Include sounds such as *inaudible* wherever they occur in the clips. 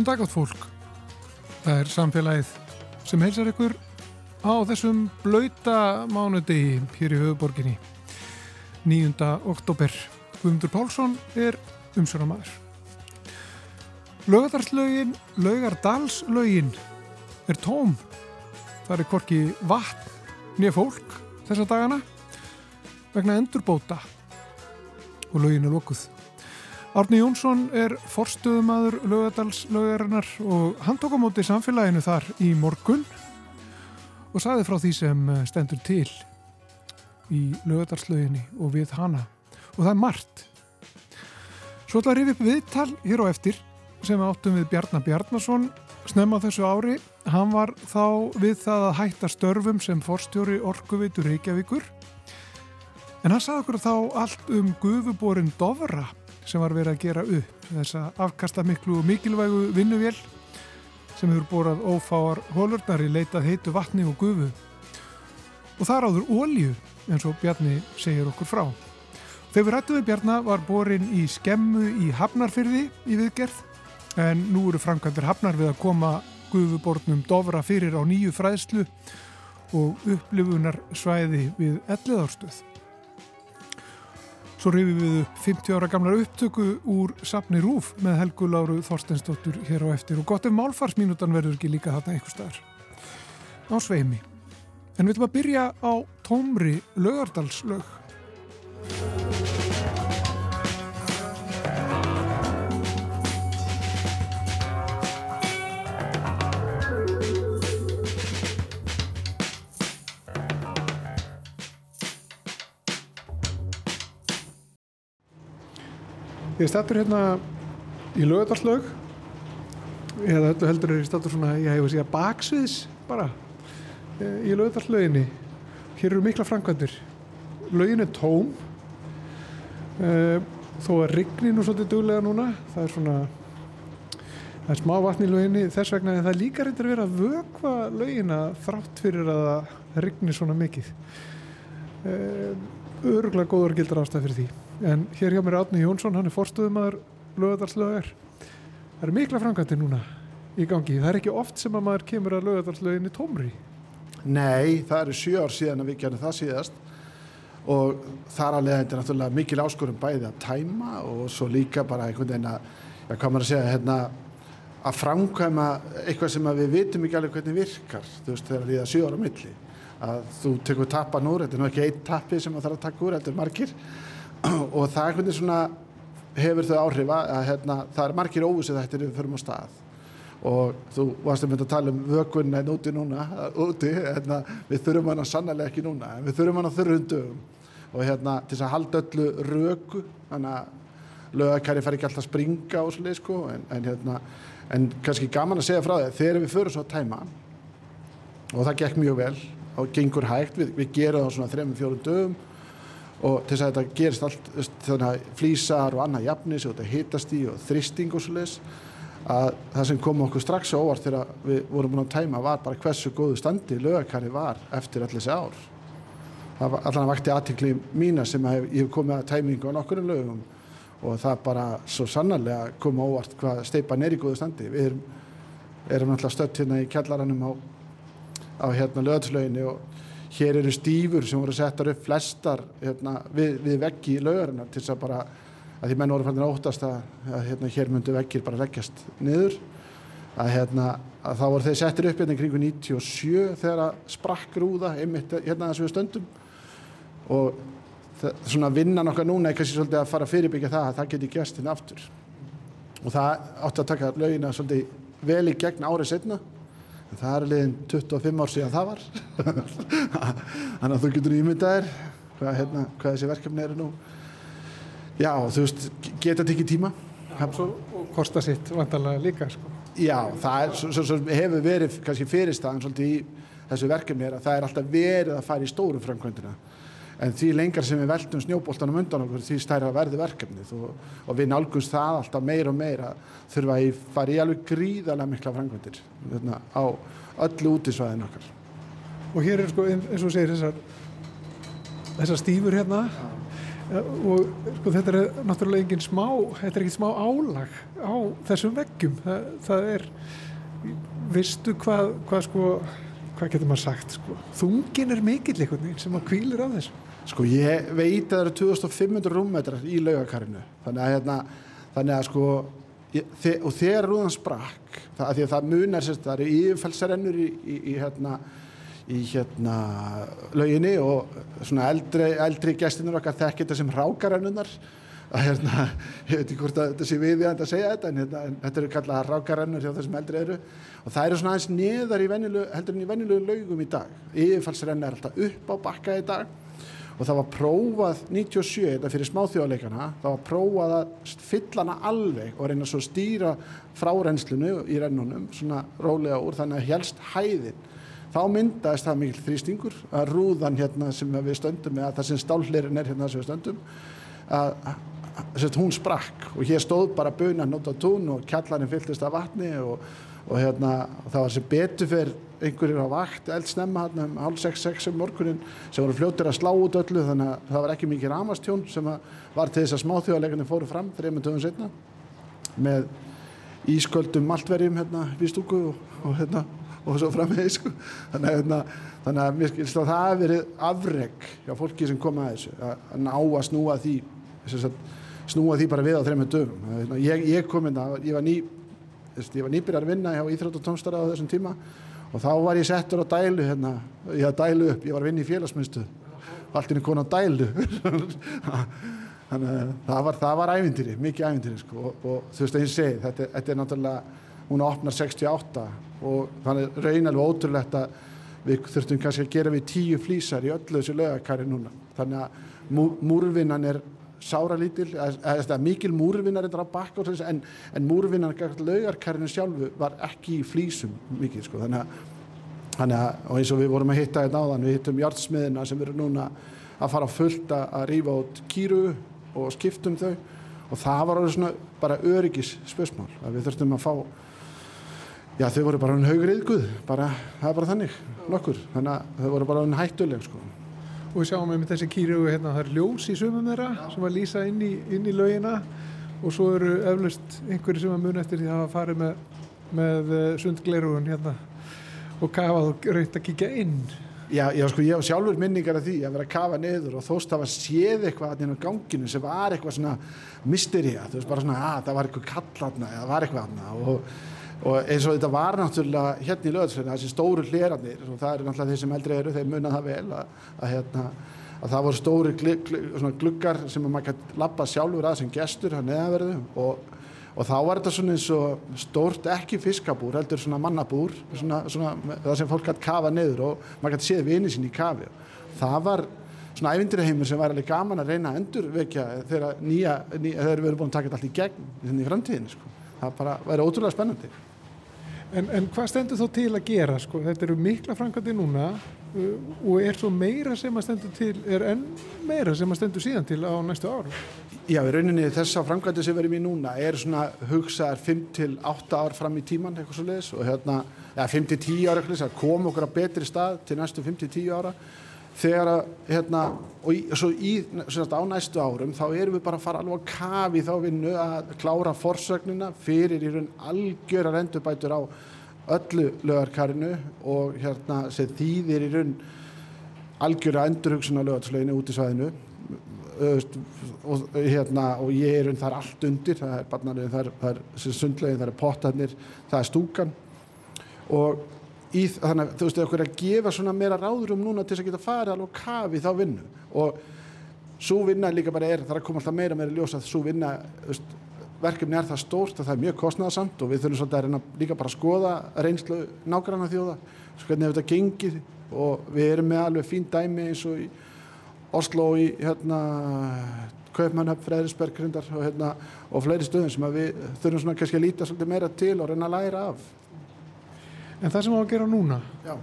Góðan dag átt fólk. Það er samfélagið sem heilsar ykkur á þessum blöyta mánudegi hér í höfuborginni. 9. oktober. Guðmundur Pálsson er umsjónamaður. Laugardarslögin, Laugardalslögin er tóm. Það er korki vatn nýja fólk þessa dagana vegna endurbóta og lögin er lókuð. Árni Jónsson er forstöðumadur lögadalslögarinnar og hann tók á móti samfélaginu þar í morgun og saði frá því sem stendur til í lögadalslöginni og við hana og það er margt. Svo ætla að rifja upp viðtal hér á eftir sem áttum við Bjarnar Bjarnason snemma þessu ári. Hann var þá við það að hætta störfum sem forstjóri Orkuvitur Reykjavíkur en hann saði okkur þá allt um gufuborin Dovra sem var verið að gera upp þessa afkasta miklu og mikilvægu vinnuvél sem hefur borað ófáar hólurnar í leitað heitu vatni og gufu og þar áður ólju eins og Bjarni segir okkur frá. Þegar við Bjarnar var borin í skemmu í Hafnarfyrði í viðgerð en nú eru framkvæmdur Hafnar við að koma gufubornum Dovra fyrir á nýju fræðslu og upplifunar svæði við elliðarstöð. Svo rifum við upp 50 ára gamlar upptöku úr Sapni Rúf með Helgu Láru Þorstensdóttur hér á eftir og gott ef málfarsmínútan verður ekki líka þarna eitthvað staðar á sveimi. En við ætlum að byrja á tómri lögardalslög. Ég er stættur hérna í lögadalslaug eða öllu heldur er ég stættur svona, ég hefur síðan baksviðs bara í lögadalslauginni. Hér eru mikla framkvæmdur. Laugin er tóm þó að rigni nú svolítið duglega núna. Það er svona, það er smá vatn í lauginni þess vegna en það er líka reyndar að vera að vökva laugina þrátt fyrir að það rigni svona mikið. Öruglega góður gildar ástæð fyrir því. En hér hjá mér er Átni Jónsson, hann er forstuðumæður lögadalslögar. Það eru mikla framkvæmdi núna í gangi. Það er ekki oft sem að maður kemur að lögadalslöginni tómri. Nei, það eru sjö ár síðan að við gerðum það síðast og þar að leiða þetta er náttúrulega mikil áskorum bæði að tæma og svo líka bara einhvern veginn að, hvað maður að segja, hérna, að framkvæma eitthvað sem við vitum ekki alveg hvernig virkar, þú veist, þegar Að þú tekur tappan úr, þetta er nú ekki einn tappi sem það þarf að taka úr, þetta er margir. *clears throat* Og það er hvernig svona hefur þau áhrif að hérna, það er margir óvisið þetta er förum á stað. Og þú varst að mynda að tala um vökunn en úti núna, *laughs* úti, hérna, við þurfum hana sannlega ekki núna en við þurfum hana þurrum dögum. Og hérna til þess að halda öllu röku þannig að lögakari fær ekki alltaf að springa og svolítið sko en, en hérna, en kannski gaman að segja frá það þegar við förum svo að tæma og það gekk mjög vel og gengur hægt, við, við gerum það svona þrejum, fjórum dögum og til þess að þetta gerist allt þannig að flýsar og annað jafnis og þetta hitast í og þristing og svolítið að það sem kom okkur strax óvart þegar við vorum búin að tæma var bara hversu góðu standi lögakari var eftir allir þessi ár. Það var allan að vakti aðtikli mína sem að ég hef komið að tæmingu á nokkur lögum og það bara svo sannarlega kom óvart hvað steipan er í góðu standi. Við erum, erum náttúrulega stött hérna í kjallaranum á, á hérna lögatslöginni og hér eru stífur sem voru settar upp flestar hérna, við, við veggi í laugarinnar til þess að bara að því menn voru fannir óttast að, að hérna, hér myndu veggir bara leggjast niður. Að, hérna, að þá voru þeir settir upp hérna kringu 97 þegar að sprakk rúða einmitt hérna þessu stöndum. Og það, svona vinnan okkar núna er kannski svolítið að fara að fyrirbyggja það að það geti gæst hérna aftur. Og það átti að taka laugina svolítið vel í gegn árið setna það er liðin 25 ár síðan það var. *laughs* Þannig að þú getur ímyndaðir hvað, hérna, hvað þessi verkefni eru nú. Já, þú veist, geta tekið tíma. Já, og kosta sitt vantarlega líka sko. já, það er, svo, svo, hefur verið kannski fyrirstaðan svolítið í þessu verkefni er að það er alltaf verið að fara í stóru framkvæmdina en því lengar sem við veldum snjóboltanum undan okkur því stærra verði verkefnið. Og, og við nálgumst það alltaf meira og meira þurfa að fara í alveg gríðarlega mikla framkvæmdir hérna, á öllu útisvæðin okkar. Og hér er sko eins og segir þessar þessar stífur hérna. Og sko þetta er náttúrulega engin smá þetta er ekki smá álag á þessum veggjum. Það, það er vistu hvað, hvað sko hvað getur maður sagt sko? Þungin er mikill einhvern veginn sem að kvílir á þessu Sko ég veit að það eru 2500 rúmmetrar í laugakarinu þannig að hérna þannig að sko ég, þe og þegar rúðan sprakk það, það munar sérst það eru yfirfælsarennur í, í, í hérna í hérna lauginni og svona eldri, eldri gestinur okkar þekkir þetta sem rákarennunar að hérna, ég veit ekki hvort að þetta sé við að segja þetta en, hérna, en þetta eru kallað rákarennur hjá þessum eldri eru. Og það eru svona aðeins neðar í venjulegu, heldur en í venjulegu laugum í dag. Yfirfælsrenn er alltaf upp á bakka í dag og það var prófað 97, þetta fyrir smáþjóðleikana það var prófað að fylla hana alveg og reyna svo að stýra frárennslunu í rennunum svona rólega úr þannig að helst hæðin. Þá myndaðist það mikil þrýstingur að rúðan hérna sem við stöndum með að það sem stálhlerin er hérna sem við stöndum að, að, að hún sprakk. Og hér stóð bara bunan út á tún og kjallarinn fylltist af vatni og, og hérna það var sem betur fyrir einhverjir á vakt eldsnemma hérna um hálf 6-6 um morgunin sem voru fljóttir að slá út öllu þannig að það var ekki mikið ramastjón sem var til þess að smáþjóðarleikarnir fóru fram þreymund töfum setna með ísköldum maltverjum hérna við stúku og, og hérna og svo framvegið sko. þannig, hérna, þannig að mér skilst að það hafi verið afreg hjá fólki sem kom að þessu að, ná að snúa því að, snúa því bara við á þreymund dögum hérna, ég, ég kom inn að ég var ný ég var nýbyrjar að vinna hjá Íþrótt og tónstara á þessum tíma og þá var ég settur á dælu hérna, ég hafði dælu upp, ég var að vinna í félagsmyndstöð allt inn í konu á dælu. *laughs* Þannig að það var, var ævindýri, mikið ævindýri sko. og, og þú veist að ég segi, þetta, þetta er náttúrulega hún opnar 68 og þannig raun alveg ótrúlegt að við þurftum kannski að gera við tíu flýsar í öllu þessu lögakari núna. Þannig að mú, múrvinnan er sára lítil, mikil múrvinnar er það á bakka en, en múrvinnar lögarkarinu sjálfu var ekki í flýsum mikið sko. Þannig að, þannig að og eins og við vorum að hitta þetta áðan við hittum hjartsmiðina sem eru núna að fara fullt að rýfa át kýru og skiptum þau. Og það var alveg svona bara öryggis spösmál að við þurftum að fá já þau voru bara hann haugriðguð bara, það er bara þannig, nokkur. Þannig að þau voru bara hann hættuleg sko og við sjáum með þessi kýru hérna, það er ljós í sumum þeirra sem að lýsa inn í, inn í laugina. Og svo eru eflust einhverju sem að mun eftir því að hafa farið með, með eh, sundglerugun hérna og kafað og raut að kíkja inn. Já, já, sko, ég hef sjálfur minningar af því að vera að kafa niður og þóst að séð eitthvað inn á ganginu sem var eitthvað svona mysteria, þú veist, bara svona að það var eitthvað kallatna eða var eitthvað aðna og og eins og þetta var náttúrulega hérna í löðsverðinu, þessi stóru hleranir og það eru náttúrulega þeir sem eldri eru, þeir munna það vel að, að, hérna, að það voru stóri glugg, gluggar sem maður kannski lappa sjálfur að sem gestur að neðaverðu og, og þá var þetta svona eins og stórt ekki fiskabúr, heldur svona mannabúr svona, svona, það sem fólk hætti kafa niður og maður kannski séð vinið sín í kafi. Það var svona ævindirheimur sem var alveg gaman að reyna að endurvekja þegar nýja, nýja þegar við erum búin að taka þetta allt í gegn í framtíðinu sko. það bara væri ótrúlega spennandi En, en hvað stendur þó til að gera? Sko? Þetta eru mikla framkvæmdi núna uh, og er svo meira sem að stendur til, er enn meira sem að stendur síðan til á næstu áru? Já, í rauninni þess að framkvæmdi sem verðum í núna er svona hugsaðar 5-8 ár fram í tíman eitthvað svo leiðis og hérna, ja, 5-10 ára eitthvað, það kom okkur að betri stað til næstu 5-10 ára þegar að, hérna, og svo í, svona á næstu árum þá erum við bara að fara alveg að kafi þá vinnu að klára forsögnina fyrir í raun algjörar endurbætur á öllu lögarkarinu og hérna sem þýðir í raun algjöra endurhugsun á lögarslöginu út í svæðinu. Og, hérna, og ég er raun þar allt undir það er barnarinn, það er, er sundlegin, það er potarnir, það er stúkan. Og í, þannig að þú veist, okkur að gefa svona meira ráðurum núna til þess að geta farið alveg kafi þá vinnu. Og svo vinna líka bara er, það er að koma alltaf meira meira ljósa svo vinna, veist, verkefni er það stórt að það er mjög kostnæðasamt og við þurfum svolítið að reyna líka bara að skoða reynslu nágranna þjóða, hvernig hefur þetta gengið. Og við erum með alveg fín dæmi eins og í Oslo og í hérna Kaupmannhöfn, Freðrisberg og, hérna, og fleiri stöðum sem við þurfum svona kannski að líta svolítið meira til og reyna að læra af En það sem við erum að gera núna? Já.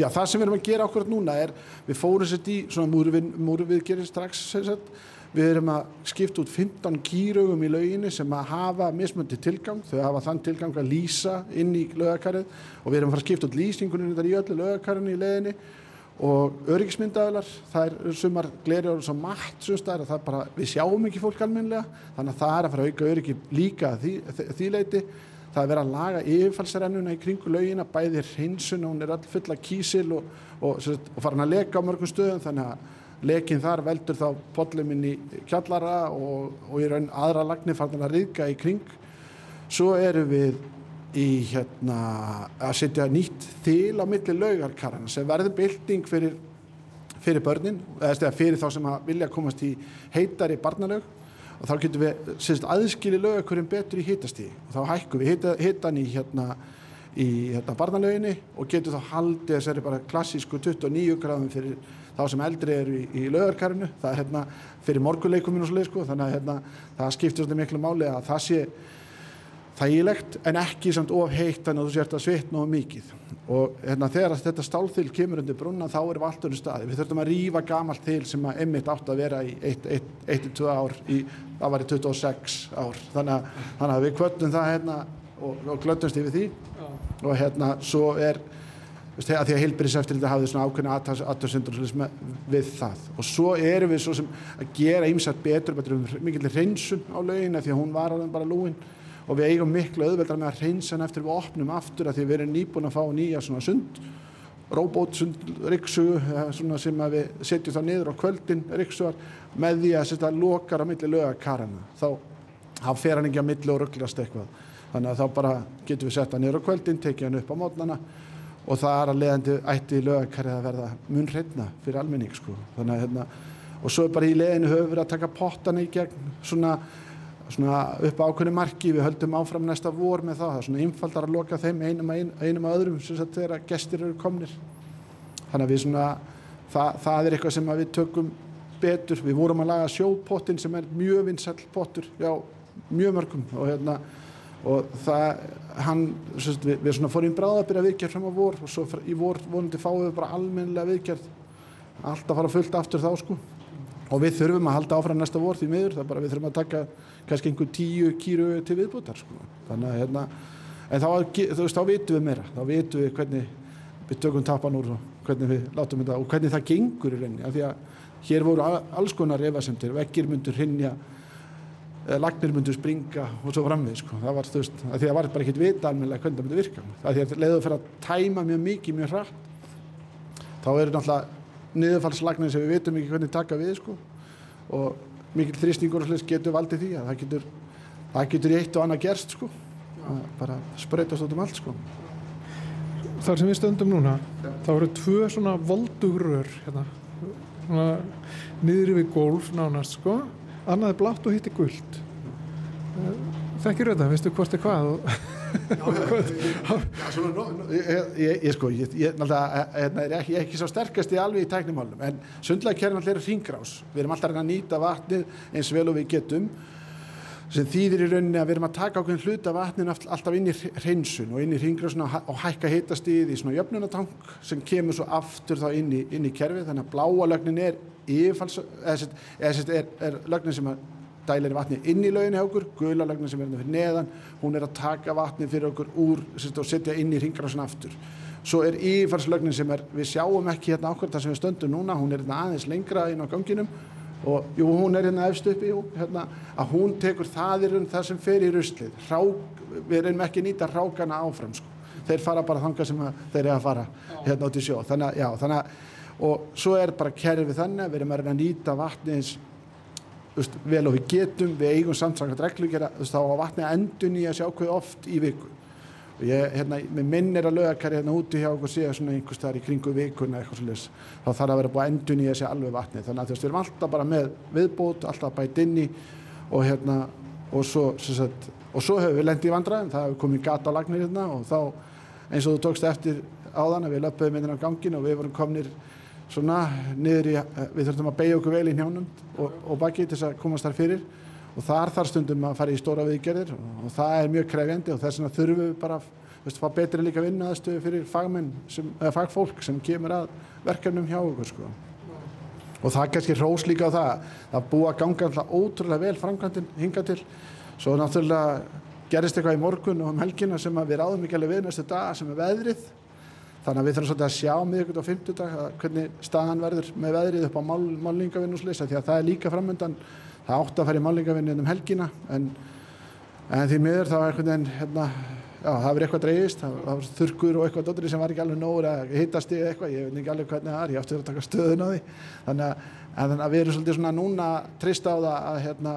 Já, það sem við erum að gera okkur núna er, við fórum sér í svona múruvið, múruvið gerir strax, sett, við erum að skipta út 15 kýraugum í lauginni sem að hafa mismöndi tilgang, þau hafa þann tilgang að lýsa inn í lögakarið og við erum að fara að skipta út lýsingunum í öllu lögakarinu í leðinni og öryggismyndaðilar, það er sumar glerjur og svo matt sumstæðar við sjáum ekki fólk almenlega þannig að það er að fara að auka öryggi líka því, því leiti, það er verið að laga yfirfallsrennuna í kringu laugina bæði hreinsun, hún er all full af kísil og, og, og, og farin að leka á mörgum stöðum þannig að lekin þar veldur þá podluminn í kjallara og í raun aðra lagnir farin að riðga í kring. Svo eru við í hérna að setja nýtt þil á milli laugarkarana sem verður bylting fyrir, fyrir börnin eða fyrir þá sem vilja komast í heitari barnalaug og þá getum við sérst, aðskili laugarkurinn betur í hitastíði og þá hækkum við hita, hitan í hérna í hérna barnalauginni og getum þá haldið þessari bara klassísku 29 gráðum fyrir þá sem eldri eru í, í laugarkarinu. Það er hérna fyrir morguleikuminn og svo leið sko. Þannig að hérna það skiptir svolítið miklu máli að það sé þægilegt en ekki samt of heitt að þú sért að svitna of mikið. Og hérna, þegar þetta stálþil kemur undir brunna þá erum við allt undir staði við þurfum að rýfa gamalt þil sem að emmitt átt að vera í 1-2 ár í, það var í 26 ár. Þannig að, þannig að við kvöldum það hérna og, og glöndumst yfir því. Já. og hérna svo er því að heilbyrðiseftiliti hafði svona ákveðna aðtöðsendur við það. Og svo erum við svo sem að gera ímsætt betur, betur um mikillir hreinsun á laugina því að hún var alveg bara lúin og við eigum miklu auðveldar með að reynsa hann eftir við opnum aftur að því við erum nýbúin að fá nýja svona sund robótsund riksugu sem við setjum það niður á kvöldin riksugar með því að setja lokar á milli lögakarana þá, þá fer hann ekki að milli og rugglast eitthvað þannig að þá bara getum við setta niður á kvöldin tekið hann upp á mótnana og það er að leðandi ætti lögakarið að verða munreitna fyrir almenning sko. þannig að hérna og svo bara í leðinu höfum við að taka pottana í gegn svona svona upp ákveðinu marki, við höldum áfram næsta vor með það, það er svona einfaldar að loka þeim einum að, ein, einum að öðrum sem þetta er að gestir eru komnir. Þannig að við svona, það, það er eitthvað sem við tökum betur, við vorum að laga sjópottin sem er mjög vinsall pottur, já, mjög mörgum og hérna og það, hann, við, við svona fórum í bráðabyrja viðgerð fram á vor og svo í vor vonandi fáum við bara almennilega viðgerð. Alltaf fara fullt aftur þá sko. Og við þurfum að halda áfram næsta vor því miður, það er bara við þurfum að taka kannski einhver tíu kýru til viðbútar sko. þannig að hérna en þá, veist, þá vitum við meira þá vitum við hvernig við tökum tapan úr hvernig við látum þetta og hvernig það gengur í reyni, af því að hér voru alls konar efasemtir, vekkir myndur hrinja, lagnir myndur springa og svo framvið sko. það var, þú veist, af því að það var bara ekkit vita almenlega hvernig það myndi virka, af því að leiðu fyrir að tæma mjög mikið, mjög hratt þá eru náttúrulega niðurfallslagnir sem við vitum ekki hvernig taka við sko. og mikil þrýstingur og sless getur valdið því að það getur, það getur í eitt og annað gerst sko. bara spröytast út um allt sko. Þar sem við stöndum núna ja. þá eru tvö svona voldurur hérna, svona niður við golf nánast sko annað er blátt og hitt er gullt þekkir þetta, veistu hvort er hvað sko ég er ekki, svo sterkast í alveg í tæknumálum en sundlægkerfin allir er hringrás við erum alltaf að nýta vatnið eins vel og við getum sem þýðir í rauninni að við erum að taka ákveðin hluta vatnin alltaf inn í hreinsun og inn í hringrásun og hækka hitastíð í svona jöfnunatank sem kemur svo aftur þá inn í, inn í kerfið þannig að bláa lögnin er eða er, er lögnin sem að dælir vatni inn í lauginu hjá okkur, guðlalagnin sem er hérna fyrir neðan, hún er að taka vatni fyrir okkur úr sérst, og setja inn í ringrásin aftur. Svo er yfirfarslögnin sem er, við sjáum ekki hérna okkur þar sem við stöndum núna, hún er hérna aðeins lengra inn á ganginum og jú, hún er hérna efst uppi, hérna, að hún tekur það í raun það sem fer í ruslið. Rák, við erum ekki nýta rákana áfram, sko. Þeir fara bara þanga sem þeir eru að fara hérna átt í sjó. Þannig að, já, þannig að, og svo er bara kerfið þannig að við erum að nýta vatni eins veist, vel og við getum, við eigum samsakart reglugera, þá að vatni endun í að sjá hvað oft í viku. Og ég, hérna, með minn er að lögakari hérna úti hjá okkur síðan svona einhvers þar í kringu vikuna eitthvað svolítið, þá þarf að vera búið endun í að sjá alveg vatni, þannig að þú veist, við erum alltaf bara með viðbót, alltaf bæt inni og hérna, og svo sagt, og svo hefur við lendið í vandræðum, það hefur komið gata á lagnir hérna og þá eins og þú tókst eftir áðan að við löpum inn á gangin og við vorum komnir svona niður í, við þurfum að beigja okkur vel í njánum og, og baki til þess að komast þar fyrir. Og þar þar stundum að fara í stóra viðgerðir og það er mjög krefjandi og þess vegna þurfum við bara að fá betri líka vinna aðstöðu fyrir fagmenn sem, eða fagfólk sem kemur að verkefnum hjá okkur sko. og það er kannski rós líka á það. Það búa ganga alltaf ótrúlega vel framkvæmdinn hinga til. Svo náttúrulega gerist eitthvað í morgun og um helgina sem við ráðum ekki alveg við næstu dag sem er veðrið þannig að við þurfum svolítið að sjá miðugut á 50 dag hvernig staðan verður með veðrið upp á mál, málningavinnu og slisa því að það er líka framöndan það átt að fara í málningavinnu um helgina en, en því miður þá er veginn hérna, já, það verður eitthvað dreigist það var þurkur og eitthvað dóttir sem var ekki alveg nógur að hittast í eitthvað, ég veit ekki alveg hvernig það er ég átti að taka stöðun á því. Þannig að, að við erum svolítið svona núna trist á það að hérna,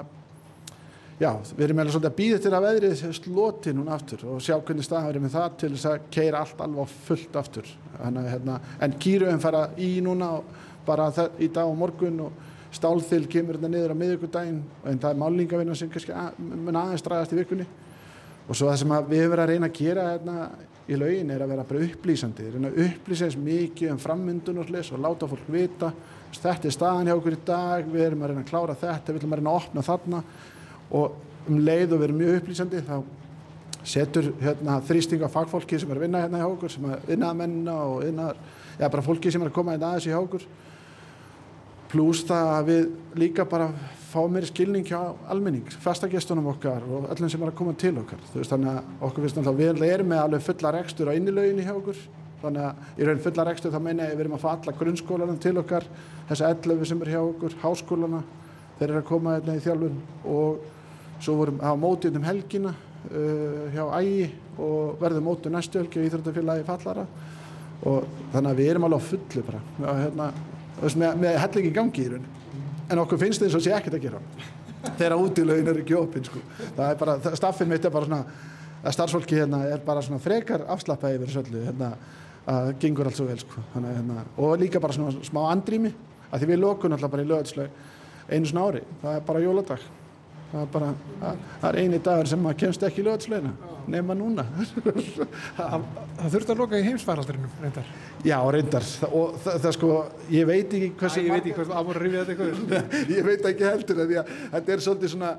já, við erum meðal svolítið að býða til að veðrið sloti núna aftur og sjá hvernig staðan verður með það til þess að keira allt alveg fullt aftur. Að hérna, en kýruðum fara í núna bara í dag og morgun og stálþil kemur þetta niður á miðugudaginn en það er málingavinna sem kannski að, mun aðeins draðast í vikunni. Og svo það sem við höfum verið að reyna að gera hérna í laugin er að vera bara upplýsandi reyna að upplýsa eins mikið um frammyndun og og láta fólk vita. Þetta er staðan hjá okkur í dag við erum að reyna að klára þetta, við viljum að reyna að opna þarna og um leið og erum mjög upplýsandi þá setur hérna, þrýsting á fagfólki sem er að vinna hérna hjá okkur sem er vinnaða mennina og vinnaðar, já bara fólki sem er að koma hérna aðeins hjá okkur pluss það að við líka bara fá meiri skilning hjá almenning, fastagestunum okkar og öllum sem er að koma til okkar. Þú veist þannig að okkur finnst alltaf við erum með alveg fulla rekstur á innilauginni hjá okkur. Þannig að í raun fulla rekstur þá meina ég við erum að fá alla grunnskólana til okkar, þessi 11 sem er hjá okkur, háskólana, þeir eru að koma hérna í þjálfun og svo vorum á mótið um helgina uh, hjá ægi og verðum mótið næstu helgi í Íþróttafélagi fallara og þannig að við erum alveg á fullu bara. Hérna, með, með hellingi gangi í raun en okkur finnst þess að sé ekkert að gera þegar útilögin er ekki opinn sko. það er bara, staffin mitt er bara svona að starfsfólki hérna er bara svona frekar afslappaði yfir söllu hérna að gengur allt svo vel sko. Þannig, hérna, og líka bara svona smá andrými að því við lókun alltaf bara í lögatslög einu svona ári, það er bara jóladag það er bara, það er eini dagur sem maður kemst ekki í lögatslögina nema núna. Það, það þurfti að loka í heimsfæraldrinum reyndar. Já reyndar. Og það, það sko ég veit ekki ég rifið þetta eitthvað *laughs* ég veit ekki heldur að þetta er svolítið svona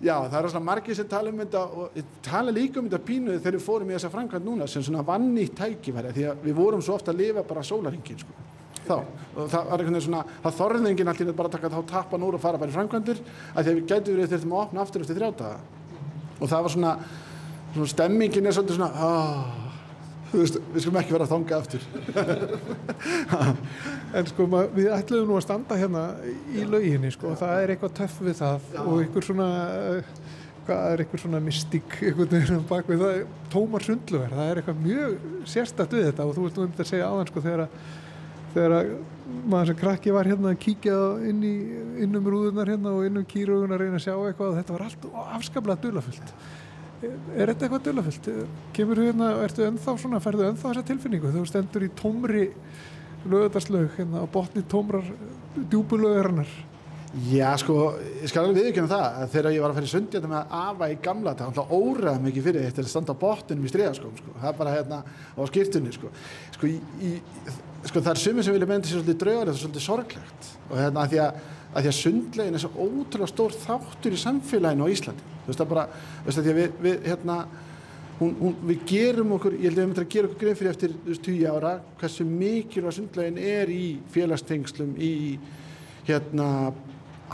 já það er svona margir sem tala um þetta og tala líka um þetta pínuði þegar við fórum í þessa framkvæmt núna sem svona vannýtt tækifæri því að við vorum svo ofta að lifa bara sólaringin sko þá. Og það var einhvern veginn svona það þorðið enginn allir bara að taka þá tappan úr og fara bara í framkvæmdur að því að við gætu verið þurftum að opna aftur eftir þrjáta og það var svona svona stemmingin er svolítið svona oh, veist, við skulum ekki vera að þonga aftur. *laughs* En sko maður, við ætlum nú að standa hérna í lauginni sko og það er eitthvað töff við það Já. og einhver svona hvað er einhver svona mystík það? Tómar sundluver, það er eitthvað mjög sérstætt við þetta og þú veist nú um þetta að segja aðan sko þegar að þegar að maður sem krakki var hérna að kíkja inn, í, inn um rúðunar hérna og inn um kýrugun að reyna að sjá eitthvað og þetta var allt afskaplega dölafullt er þetta eitthvað dölafullt? Kemur þú hérna, ertu ennþá svona, ferðu ennþá þessa tilfinningu þú stendur í tómri lögðarslaug hérna á botni tómrar djúbulöðurinnar? Já, sko, ég skal alveg viðkjöna það að þegar ég var að ferja sundi þetta með afa í gamla það var alltaf óræð mikið fyrir þetta að standa á botnum í stríðaskóm, sko, það er bara hérna á skýrtunni, sko, sko, í, í, sko það er sumið sem vilja meina þessi svolítið draugar, þetta er svolítið sorglegt. Og hérna að því að að því að sundlegin er svo ótrúlega stór þáttur í samfélaginu á Íslandi. Þú veist það bara, þú veist að því að við, við hérna, hún, hún, við gerum okkur ég held að við myndum að gera okkur grein fyrir eftir 20 ára, hversu mikilvæg sundlegin er í félagstengslum í hérna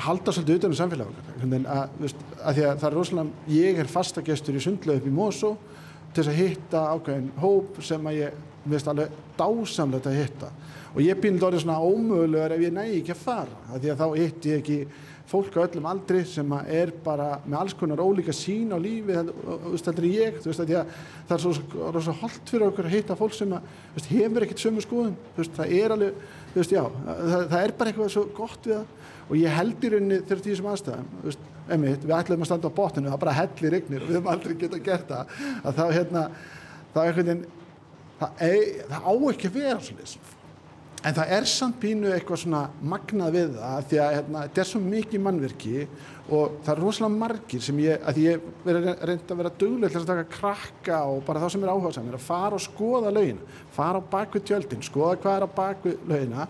halda svolítið utan um samfélaginu að, að því að það er rosalega ég er fastagestur í sundleg upp í Mosó til þess að hitta ákveðin hóp sem að ég veist alveg dásamlega að hitta. Og ég býndi orðið svona ómögulegar ef ég nægi ekki að fara því að þá hitt ég ekki fólk á öllum aldri sem er bara með alls konar ólíka sín á lífi þetta er ég veist, að það er svo, svo holdt fyrir okkur að hitta fólk sem að, veist, hefur ekkert sömu skoðum það er alveg, veist, já það, það er bara eitthvað svo gott við það og ég held í rauninni þegar því sem aðstæðum veist, einmitt, við ætlum að standa á botinu það bara hellir regnir og við höfum aldrei gett að gera það að þá, hérna, þá er einhvern veginn það, það á ekki að vera svona en það er samt pínu eitthvað svona magnað við það því að hérna, þetta er svo mikið mannverki og það er rosalega margir sem ég, að ég reyndi að vera döguleg til að taka krakka og bara þá sem er áhuga saman, að fara og skoða laugina, fara á bakvið tjöldin, skoða hvað er á bakvið laugina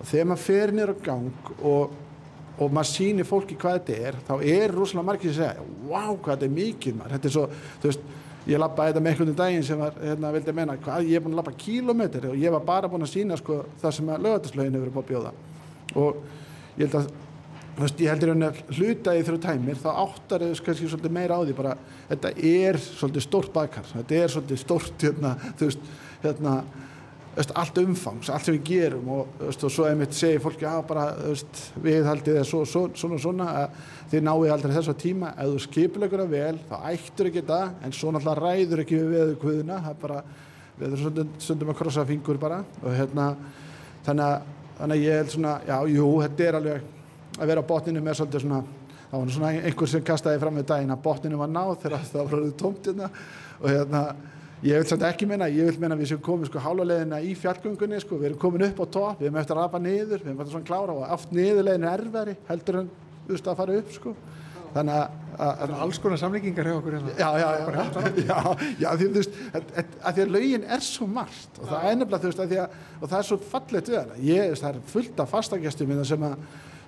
og þegar maður fer nýra á gang og, og maður sýnir fólki hvað þetta er, þá er rosalega margir sem segja, wow hvað þetta er mikið maður, þetta er svo, þú veist, ég lappaði þetta með einhvern veginn daginn sem var, hérna, vildi að menna hvað, ég er búin að lappa kílometri og ég var bara búin að sína sko það sem að lögataslögin hefur búin að bjóða. Og ég held að veist, ég heldur að hluta í þrjá tæmir þá áttar þau kannski svolítið meira á því bara, þetta er svolítið stórt bakar þetta er svolítið stórt hérna, þú veist, hérna allt umfangs, allt sem við gerum og, og svo einmitt segir fólki að við haldið það svo, svo, svona svona að þið náðu aldrei þessu tíma. Ef þú skipilegur það vel, þá ættur ekki það en svo náttúrulega ræður ekki við við kvöðuna, það er bara við erum stundum, stundum að krossa fingur bara og hérna þannig að, þannig að ég held svona, já, jú, þetta er alveg að vera á botninu með svolítið svona það var svona einhver sem kastaði fram með daginn að botninu var náð þegar það var tómt hérna og hérna ég vil svolítið ekki meina, ég vil meina við sem komum sko háluleginna í fjallgöngunni sko, við erum komin upp á topp, við erum eftir að rapa niður við erum eftir svona klára og aft niðurleginu erfæri heldur en veist að fara upp sko. Þannig að Það er alls konar samlíkingar hjá okkur hérna. Já, já, já, já, já, því þú veist, að, að því að laugin er svo margt og það er nefnilega, þú veist, að því að, og það er svo fallet við hana, ég, það er fullt af fastagestum minna sem að,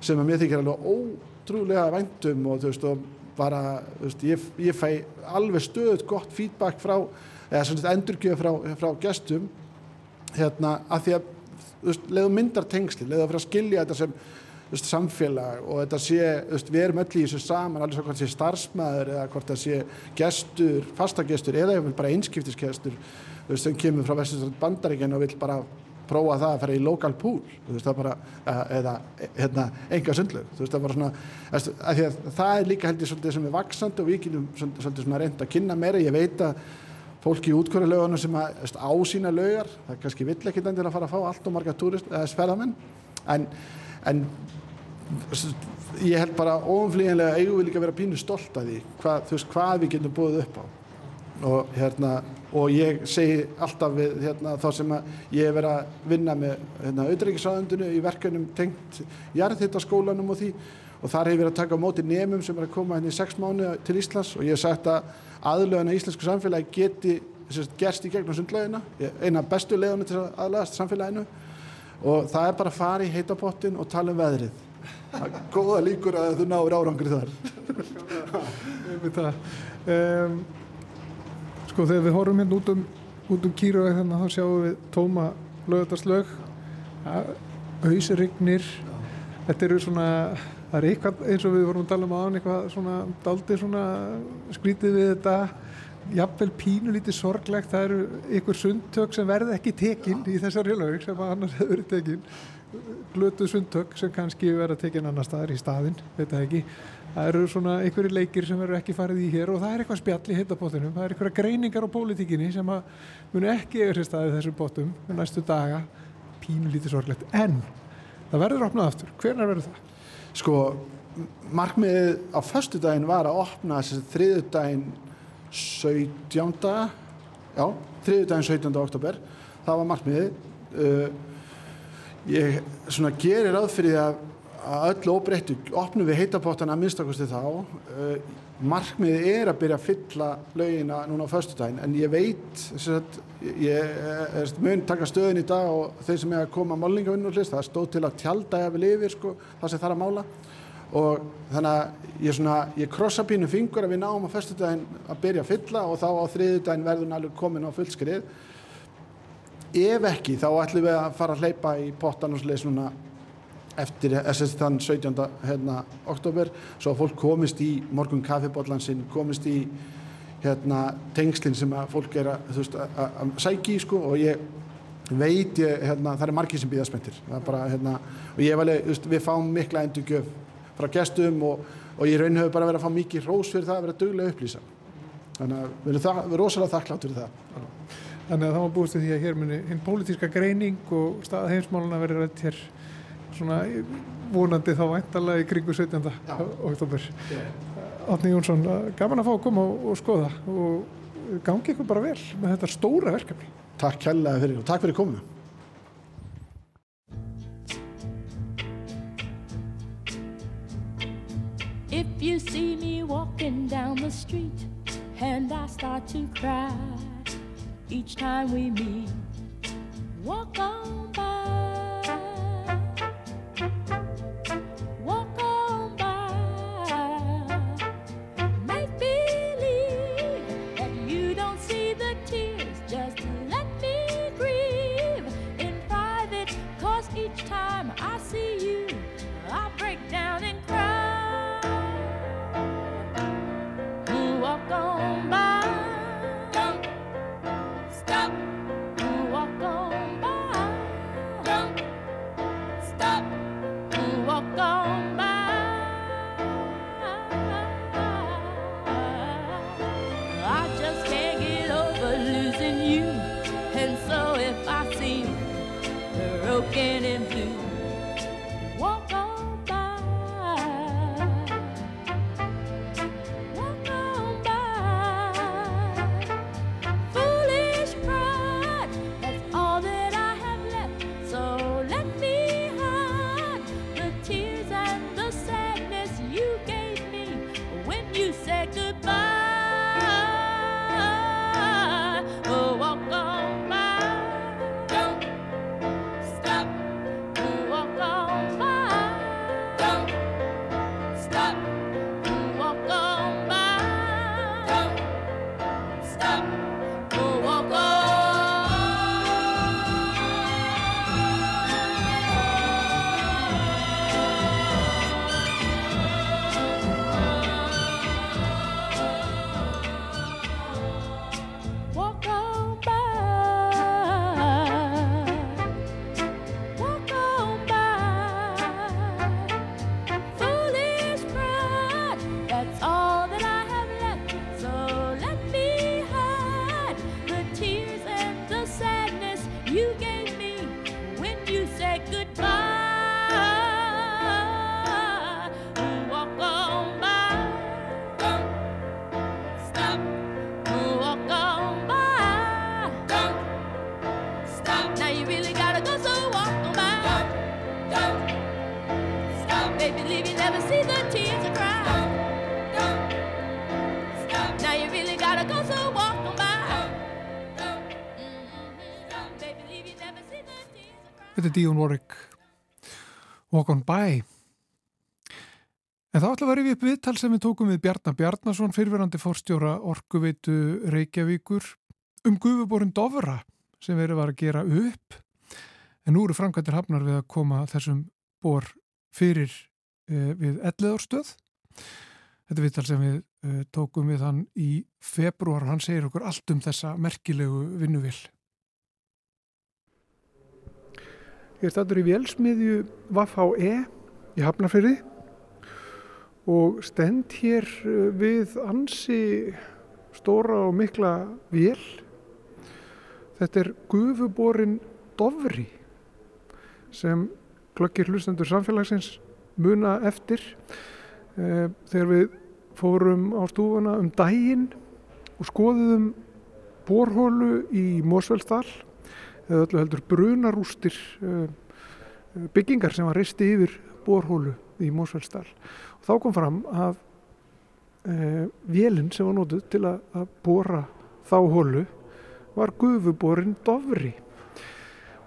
sem að mér þykir alveg ótrúlega væntum og þú veist, og bara, þú veist, ég, ég fæ alveg stöðut gott feedback frá, eða svona endurgjöf frá, frá gestum, hérna, að því að, veist, leiðu myndar tengsli, leiðu að fyrir að skilja þetta sem, Veist, samfélag og þetta sé, veist, við erum öll í þessu saman, alveg svo hvort það sé starfsmæður eða hvort það sé gestur, fastagestur eða bara einskiptisgestur veist, sem kemur frá Vesturstrand bandaríkjan og vil bara prófa það að fara í lokal pool það bara, eða hérna, enga sundlög það, svona, að að það er líka heldur svolítið sem er vaksand og við getum svolítið svona reynd að kynna meira, ég veit að fólki í útkvörulögunum sem að ásýna lögar, það kannski vill ekki endur að fara að fá allt og marga sferðamenn en, en ég held bara óumflíðanlega eigum við líka að vera pínu stolt að því hvað, þú veist, hvað við getum búið upp á. Og hérna og ég segi alltaf við hérna, þá sem ég hef verið að vinna með hérna, auðreikisáðundinu í verkanum tengt jarðhittaskólanum og því. Og þar hefur verið að taka á móti nefnum sem er að koma hérna í sex mánu til Íslands. Og ég hef sagt að aðlöðan að íslensku samfélagi geti sérst, gerst í gegnum sundlaugina. Eina bestu leðunni til að aðlöðast samfélaginu. Og það er bara að fara í heitapottin og tala um veðrið. Góða líkur að þú náður árangri þar. *laughs* Um, sko þegar við horfum hérna út um, um kýru þannig að þá sjáum við tóma lögðarslög hausirignir þetta eru svona það er eitthvað eins og við vorum að tala um aðan eitthvað svona daldi svona skrítið við þetta. Jafnvel pínu lítið sorglegt það eru ykkur sundtök sem verði ekki tekinn í þessari lög sem annars hefur verið tekinn glötuð sundtök sem kannski verða tekinn annar staðar í staðin, það ekki. Það eru svona einhverju leikir sem verður ekki farið í hér og það er eitthvað spjall í hittapottunum það er einhverja greiningar á pólitíkinni sem munu ekki yfir sér staðið þessum pottum næstu daga, pínu lítið sorglegt. En það verður opnað aftur. Hvernig verður það? Sko, markmiðið á förstu daginn var að opna þessi þriðu daginn 17. já, þriðu daginn 17. oktober það var markmiðið uh, ég svona gerir ráð fyrir að, öllu óbreyttu opnum við heitapottan að minnstakosti þá uh, markmiðið er að byrja að fylla laugina núna á förstu daginn en ég veit að, ég er mun taka stöðin í dag og þeir sem er að koma málningavinnur hlust, það stóð til að tjálta ef við lifir sko, það sem það er að mála og þannig að ég, svona, ég krossa pínu fingur að við náum á förstu daginn að byrja að fylla og þá á þriðu daginn verður náttúrulega komin á fullskrið ef ekki þá ætlum við að fara að hleypa í pottan og sliðis núna eftir SS þann 17. Hérna, oktober svo að fólk komist í morgun kaffibotlansinn, komist í hérna, tengslinn sem að fólk er að, veist, að, að sækja í sko, og ég veit ég, hérna, það er margir sem býða spenntir hérna, og ég vali, við fáum mikla endurgjöf frá gestum og, og ég raun hefur bara verið að fá mikið rós fyrir það að vera duglega upplýsa þannig að við erum, rosalega þakklátt fyrir það Þannig að það var búist því að hér muni hinn pólitíska greining og stað heimsmáluna verið rætt hér svona vonandi þá væntalega í kringu 17. oktober. Átni Jónsson, gaman að fá að koma og, og skoða og gangi ykkur bara vel með þetta stóra verkefni. Takk kærlega fyrir og takk fyrir kominu. If you see me walking down the street and I start to cry each time we meet. Walk on by. Er Díun Warwick. Walk on by. En þá ætla að vera við upp viðtal sem við tókum við Bjarnar Bjarnason fyrirverandi fórstjóra Orkuveitu Reykjavíkur um gufuborinn Dovra sem verið var að gera upp. En nú eru framkvæmtir hafnar við að koma þessum bor fyrir eh, við elliðarstöð Þetta viðtal sem við eh, tókum við hann í februar og hann segir okkur allt um þessa merkilegu vinnuvill Ég er stættur í vélsmiðju Vafá-E í Hafnarfyrði og stend hér eh, við ansi stóra og mikla vél. Þetta er gufuborin Dovri sem glöggir hlustendur samfélagsins muna eftir eh, þegar við fórum á stúfuna um daginn og skoðum borhólu í Mósveldsdal eða öllu heldur brunarústir uh, byggingar sem var reisti yfir borhólu í Mósveldsdal. Og þá kom fram að uh, vélinn sem var nótuð til að, að bóra þá hólu var gufuborin Dovri.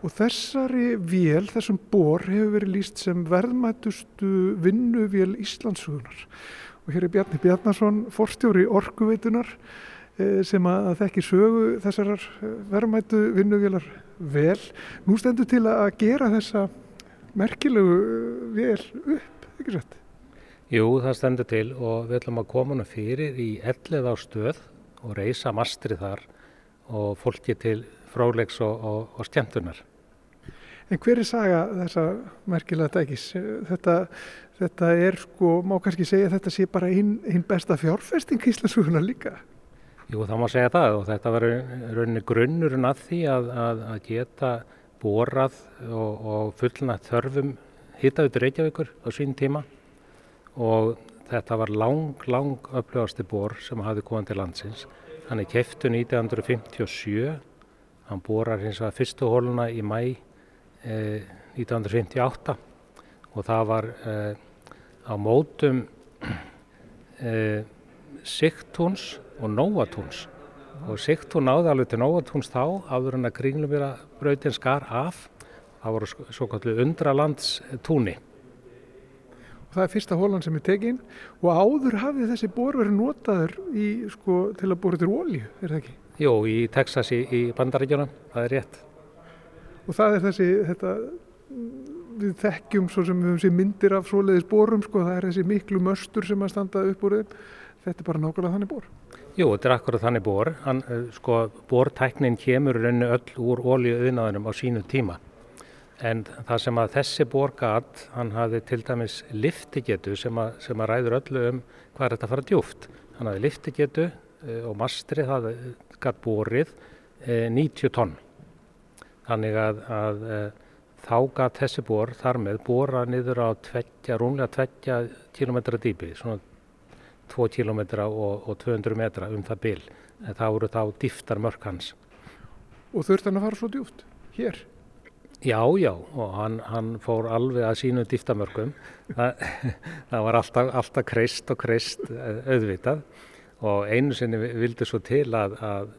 Og þessari vél, þessum bor, hefur verið líst sem verðmætustu vinnuvél Íslandsugunar. Og hér er Bjarni Bjarnason, forstjóri Orkuveitunar, eh, sem að þekki sögu þessarar eh, verðmætu vinnuvélar vel. Nú stendur til að gera þessa merkilegu eh, vél upp, ekki sett? Jú, það stendur til og við ætlum að koma hana fyrir í ellið á stöð og reysa mastri þar og fólki til fráleiks og, og, og skemmtunar. En hver er saga þessa merkilega dækis? Þetta, þetta er sko, má kannski segja þetta sé bara einn ein besta fjárfesting Íslandsuguna líka. Jú, það má segja það og þetta rauninni grunnurinn að því að, að, að geta borað og, og fullna þörfum hittautur Reykjavíkur á sín tíma og þetta var lang, lang upplöðasti bor sem hafði komið til landsins. Hann er keftu 1957, hann borar hins vegar fyrstu hóluna í mæ eh, 1958 og það var eh, á mótum *clears throat* eh, Sigtúns og Nóatúns. Og Sigtún náði alveg til Nóatúns þá áður en að kringlumvira brautin skar af. Það voru svo kallu undralandstúni. Og það er fyrsta hólan sem er tekin. Og áður hafið þessi bor verið notaður í, sko, til að bóra til ólíu, er það ekki? Jú, í Texas í, í bandaríkjunum, það er rétt. Og það er þessi, þetta, við þekkjum svo sem við höfum sér myndir af svoleiðis borum, sko, það er þessi miklu möstur sem að standa upp úr þeim. Þetta er bara nákvæmlega þannig bor. Jú, þetta er akkurat þannig bor. Hann, eh, sko, bortæknin kemur í rauninni öll úr ólíuðinaðunum á sínu tíma. En það sem að þessi bor gat, hann hafði til dæmis liftigetu sem að, sem að ræður öllu um hvað er þetta að fara djúft hann hafði liftigetu eh, og mastri það gat borið eh, 90 tonn. Þannig að, að eh, þá gat þessi bor þar með bora niður á tveggja, rúmlega tveggja kilometra dýpi, svona 2 kilometra og, og 200 metra um það bil, en það voru þá dýftar mörk hans. Og þurft hann að fara svo djúpt, hér. Já, já, og hann, hann fór alveg að sínu dýftamörkum. Það, *laughs* það var alltaf, alltaf kreist og kreist auðvitað og einu sinni vildi svo til að, að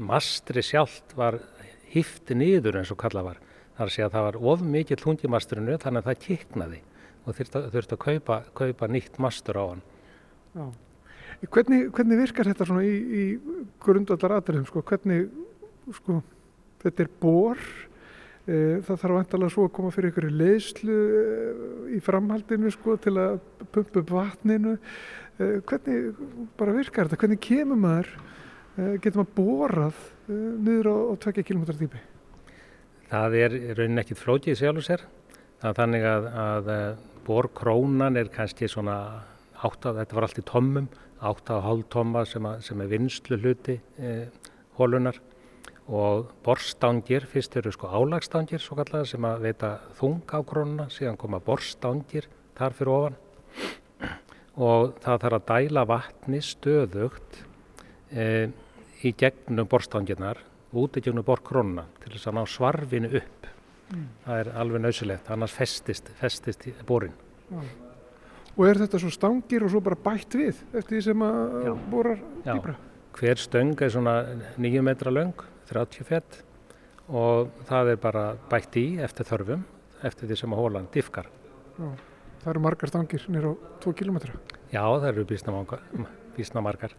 mastri sjálft var hifti niður eins og kalla var. Það er að segja að það var of mikill hundimastrinu þannig að það kiknaði og þurfti, þurfti að kaupa, kaupa nýtt mastur á hann. Já. Hvernig, hvernig virkar þetta svona í, í grundvallar aðriðum, sko? Hvernig, sko, þetta er bor, e, það þarf vantalega svo að koma fyrir ykkur leyslu e, í framhaldinu, sko, til að pumpa upp vatninu. E, hvernig bara virkar þetta? Hvernig kemur maður, e, getur maður borað niður á, á 2 km dýpi? Það er raunin ekkit flókið sjálfur sér. Það er þannig að, að borkrónan er kannski svona átta, þetta var allt í tommum, átta og hálf tomma sem, að, sem er vinslu hluti e, hólunar og borstangir, fyrst eru sko álagstangir svo kallega sem að veita þung á krónuna, síðan koma borstangir þar fyrir ofan og það þarf að dæla vatni stöðugt e, í gegnum borstangirnar út í gegnum borkrónuna til þess að ná svarfinu upp. Það er alveg nöðsilegt, annars festist, festist í borin. Og er þetta svo stangir og svo bara bætt við eftir því sem að Já. borar Já. dýbra? Hver stöng er svona 9 metra löng, 30 fett og það er bara bætt í eftir þörfum, eftir því sem að hólan diffkar. Já. Það eru margar stangir nýra á 2 kilometra. Já, það eru býsna margar.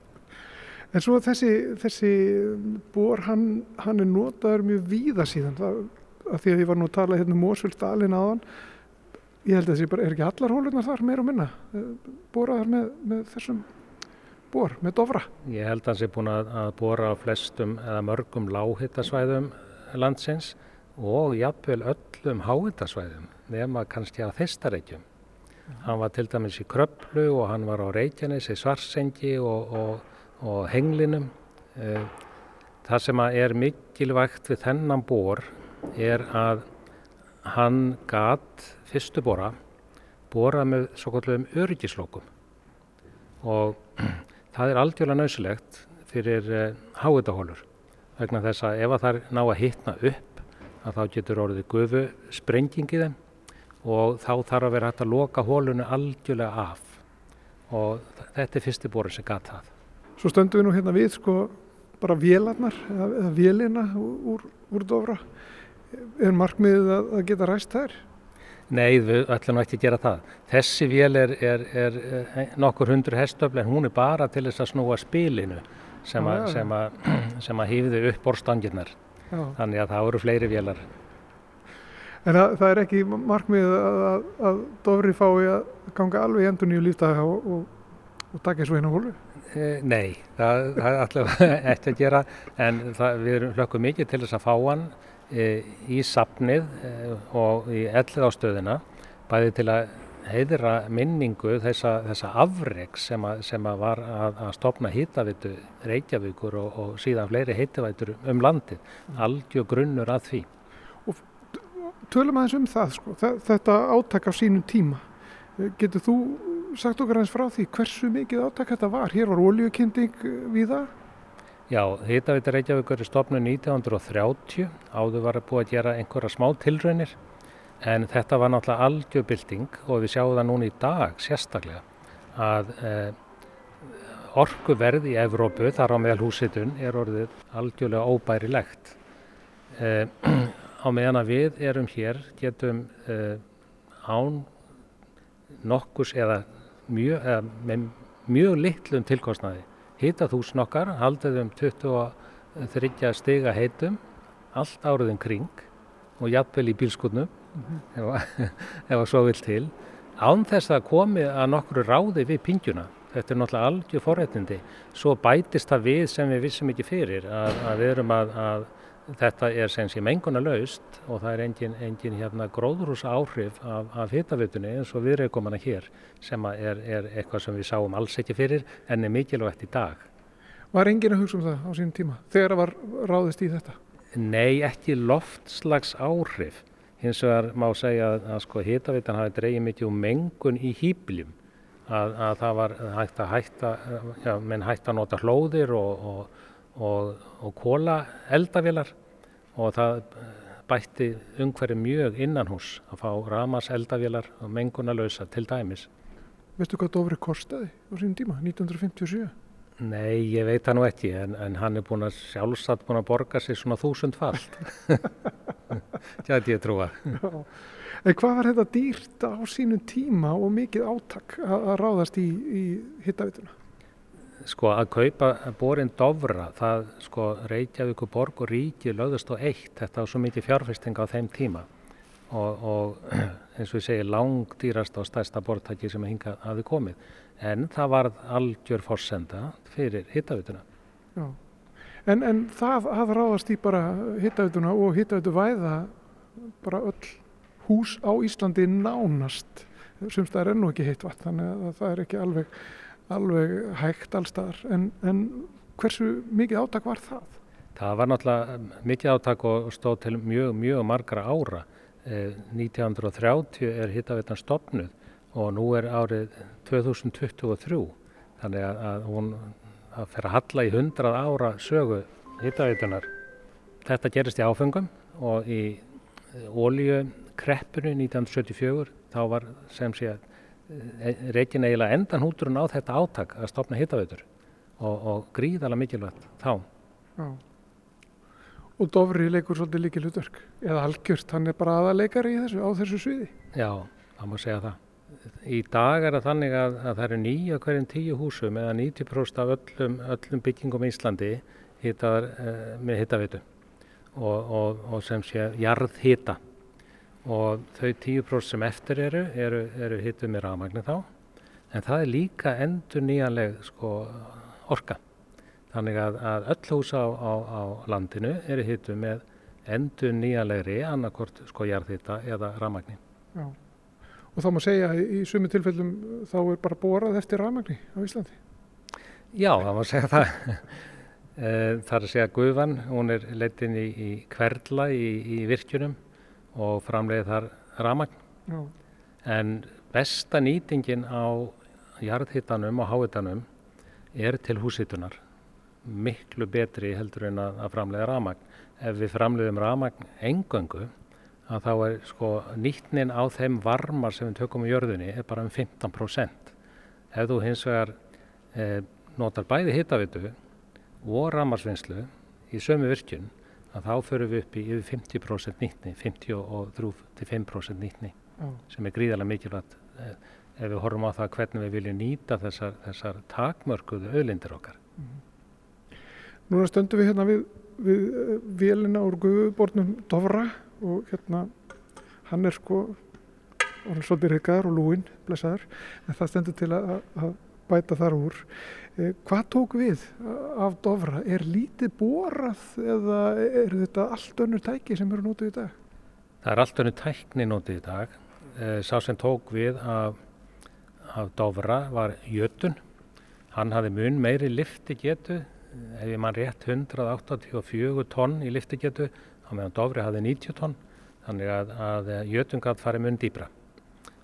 En svo þessi, þessi bor, hann, hann er notaður mjög víða síðan. Það, að því að ég var nú að tala hérna um Mósvöldalinn áðan. Ég held að þessi bara, er ekki allar hólunar þar meira og minna? eh, Boraðar með, með þessum bor, með dofra. Ég held að hann sé búin að, að bóra á flestum eða mörgum láhittasvæðum landsins og jafnvel öllum háhittasvæðum nema kannski að þeistareikjum. Hann var til dæmis í Kröplu og hann var á Reykjanes í Svarsengi og, og, og Henglinum. Eh, Það sem er mikilvægt við þennan bór er að hann gat fyrstu bóra bóra með svo kallum öryggislókum og *clears throat* það er aldjóðlega nöðsilegt fyrir uh, háitahólur vegna þess að ef að það ná að hitna upp að þá getur orðið gufu sprenging í þeim og þá þarf að vera hægt að loka hólunu aldjóðlega af og þetta er fyrsti bórin sem gat það. Svo stöndum við nú hérna við sko bara vélarnar eða, eða vélina úr, úr dofra. Er markmiðið að, að geta ræst þær? Nei, við ætlum ekki að gera það. Þessi vél er, er, er, er nokkur hundru hestöfl en hún er bara til þess að snúa spilinu sem, að, sem, að, *clears throat* sem að hýfði upp borstangirnar. Þannig að það eru fleiri vélar. En það, það er ekki markmiðið að, dofri fái að ganga alveg í endur nýju lífdaga og, og, og taka og eina hólu. Eh, Nei, það, er alltaf *laughs* ekki að gera en það, við erum hlökkum mikið til þess að fá hann í sapnið e, og í ellið ástöðina bæði til að heiðra minningu þessa, þessa afreg sem, að, sem að var að, að stopna hýtavitu Reykjavíkur og, og síðan fleiri heitavætur um landið. Algjör grunnur að því. Tölum aðeins um það sko, Þe- þetta átak á sínum tíma. Eh, Getur þú sagt okkar aðeins frá því hversu mikið átak þetta var? Hér var olíukinding við það. Já, Hitaveita Reykjavíkur er stopnum 1930, áður var búið að gera einhverja smá tilraunir en þetta var náttúrulega algjörbilding og við sjáum það núna í dag sérstaklega að eh, orkuverð í Evrópu, þar á meðal húsitun, er orðið algjörlega óbærilegt. Eh, *clears throat* á meðan að við erum hér getum eh, án nokkurs eða mjög, eða með mjög litlum tilkostnaði hitað húsin okkar, haldið um 23 stiga heitum allt árið um kring og jafnvel í bílskutnum ef, að- *laughs* ef að svo vil til. Án þess að komi að nokkru ráði við pingjuna þetta er náttúrulega algjör forréttindi. Svo bætist það við sem við vissum ekki fyrir að, að við erum að, að þetta er sem sé menguna laust og það er engin, engin hérna gróðrúsa áhrif af, af hitavitunni eins og viðreikomana hér sem er, er eitthvað sem við sáum alls ekki fyrir en er mikilvægt í dag. Var enginn að hugsa um það á sínum tíma þegar það var ráðist í þetta? Nei, ekki loftslags áhrif. Hins vegar má segja að, að sko hitavitan hafi dreigið mikið um mengun í hýbljum. Að, að það var hægt að hætta, já, menn hægt að nota hlóðir og, og, og, og kóla eldavélar og það bætti umhverju mjög innanhús að fá ramas eldavélar og mengunarlausa til dæmis. Veistu hvað Dofri kostaði á sínum tíma, 1957? Nei, ég veit það nú ekki en, en hann er búin að sjálfsagt búin að borga sér svona þúsund falt. Gæti *laughs* ég trúa. En hvað var þetta dýrt á sínum tíma og mikið átak að, að ráðast í, í hittavituna? Sko að kaupa borin Dofra, það sko Reykjavík og Borg og Ríki lögðust á eitt, þetta var svo mikið fjárfesting á þeim tíma og, og *clears throat* eins og ég segi langdýrasta og stærsta bortæki sem hinga hafi komið. En það varð algjör forsenda fyrir hittavituna. En, en það að ráðast í bara hittavituna og hittavitu væða bara öll hús á Íslandi nánast sem það er nú ekki heitt vatn þannig að það er ekki alveg, alveg hægt allstaðar en, en hversu mikið átak var það? Það var náttúrulega mikið átak og stóð til mjög, mjög margra ára. Eh, 1930 er hittaveitan stopnuð og nú er árið 2023 þannig að, að hún að fer að halla í 100 ára sögu hittaveitunar. Þetta gerist í áfengum og í ólíukreppunni 1974 þá var sem sé að reikin eiginlega endan húturinn á þetta átak að stopna hittaveitur og, og gríðala mikilvægt þá. Já. Og Dofri leikur svolítið líkil hlutverk eða algjört, hann er bara þessu, á þessu sviði. Já, það má segja það. Í dag er það þannig að, að það eru nýja hverjum tíu húsum eða 90% af öllum, öllum byggingum í Íslandi hitaðar uh, með hitaveitu og, og, og sem sé jarðhita og þau 10% sem eftir eru eru, eru hituð með rafmagni þá en það er líka endur nýjanleg sko, orka. Þannig að, að öll hús á, á, á landinu eru hituð með endur nýjanlegri annarkort sko jarðhita eða rafmagni. Já. Og þá má segja að í sumi tilfellum þá er bara borað eftir rafmagni á Íslandi. Já, það má segja það. *laughs* Eh, það er að segja gufan, hún er leitin í, í hverla í, í virkjunum og framleiði þar rafmagn. Já. En besta nýtingin á jarðhittanum og háhittanum er til húshitunar. Miklu betri heldur en að, framleiða rafmagn. Ef við framleiðum rafmagn engöngu, að þá er sko nýtnin á þeim varmar sem við tökum í jörðunni er bara um 15%. Ef þú hins vegar eh, notar bæði hittavitu og ramarsvinnslu í sömu virkjun að þá förum við upp í yfir 50% nýtni, 53-5% nýtni Já. sem er gríðarlega mikilvægt eh, ef við horfum á það hvernig við viljum nýta þessar, þessar takmörkuðu auðlindir okkar. Núna stöndum við hérna við, við eh, vélina úr guðubornum Dofra og hérna hann er sko orðinn svolítið reykaður og lúinn, blessaður, en það stendur til að, að bæta þar úr. Eh, hvað tók við af Dofra? Er lítið borað eða er þetta allt önnur tæki sem eru nótið í dag? Það er allt önnu tækni notið í dag. Eh, Sá sem tók við af, af Dofra var Jötun. Hann hafði mun meiri liftigetu, ef ég mann rétt 184 tonn í liftigetu, á meðan Dofri hafði 90 tonn. Þannig að, að Jötun gætt farið mun dýbra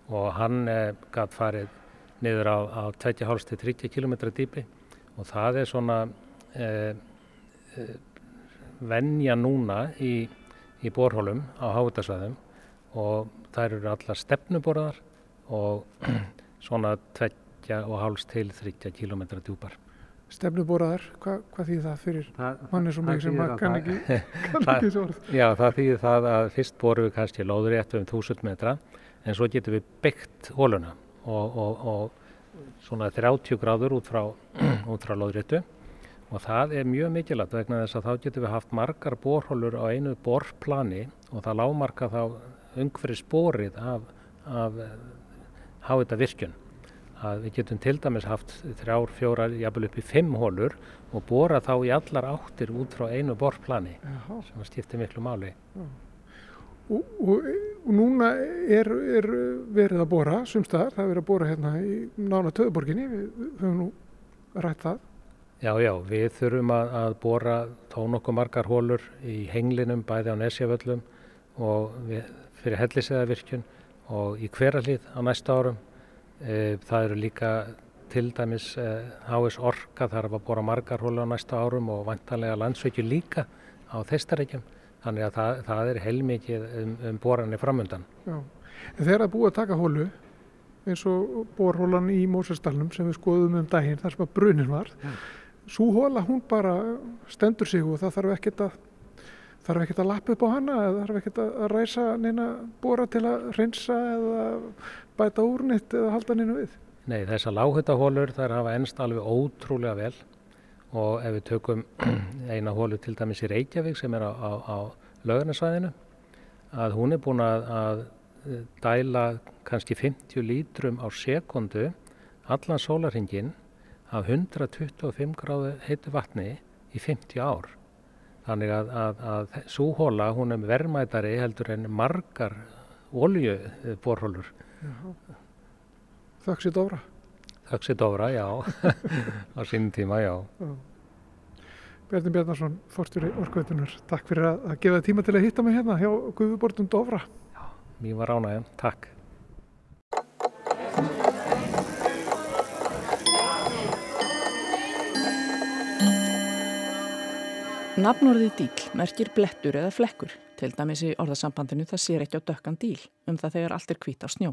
og hann eh, gætt farið niður á, á 2,5 til 30 km dýpi og það er svona eh, eh, venja núna í, í borhólum á háutasvæðum og þær eru allar stefnuborðar og *clears throat* svona 2,5 til 30 km djúpar. Stefnuboraðar, Hva, hvað þýð það fyrir Það, manni svo mikið sem kann ekki, *laughs* kann Það- ekki svo orð? Já, það þýðir það að fyrst borum við kannski lóður rétt um 1000 metra en svo getum við byggt hóluna og, og, og svona 30 gráður út frá, *clears throat* út frá lóðréttu og það er mjög mikilvægt vegna þess að þá getum við haft margar borhólur á einu borplani og það lámarka þá umhverfis borið af, af háita virkjun að við getum til dæmis haft þrjár, fjórar, jafnvel upp í fimm hólur og bora þá í allar áttir út frá einu borplani Jaha. sem skiptir miklu máli. Og, og, og núna er, er verið að bora sumstaðar, það er verið að bora hérna í nána töðuborginni, við, höfum nú rætt það. Já, já, við þurfum að, að bora þó nokkuð margar hólur í henglinum, bæði á Nesjavöllum og við, fyrir helliseðavirkjun og í hveralið á næsta árum. E, það eru líka til dæmis e, HS Orka þarf að bora margar hólur á næsta árum og vantanlega landsveikju líka á þeistareikjum. Þannig að það, það er heilmikið um, um boranir framundan. Já. En þegar það búið að taka hólu, eins og borhólan í Mósesdalnum sem við skoðum um daginn þar sem að brunin var, svo hóla hún bara stendur sig og það þarf ekkert að þarf ekkert að lappa upp á hana eða þarf ekkert að ræsa neina bora til að hreinsa eða bæta úrnitt eða halda neina við. Nei, þessar lághutahólur þær hafa ennst alveg ótrúlega vel og ef við tökum *clears throat* eina hólu til dæmis í Reykjavík sem er á, á, á laugarnarsvæðinu að hún er búin að, að dæla kannski 50 lítrum á sekundu allan sólarhingin af 125 gráðu heitu vatni í 50 ár. Þannig að, að, að svo hóla hún er verðmætari heldur en margar oljuborhólur. Þökk sér Dóra. Sér Dóra, já, *laughs* á sínum tíma, já. Bjarni Bjarnarsson, fórstjóri Orkveitunar. Takk fyrir að, að gefa tíma til að hitta mig hérna hjá Guðubortum Dofra. Mér var ánægðan, takk. Nafnorðið díl merkir blettur eða flekkur, til dæmis í orðasambandinu það sér ekki á dökkan díl, um það þegar allt er hvít á snjó.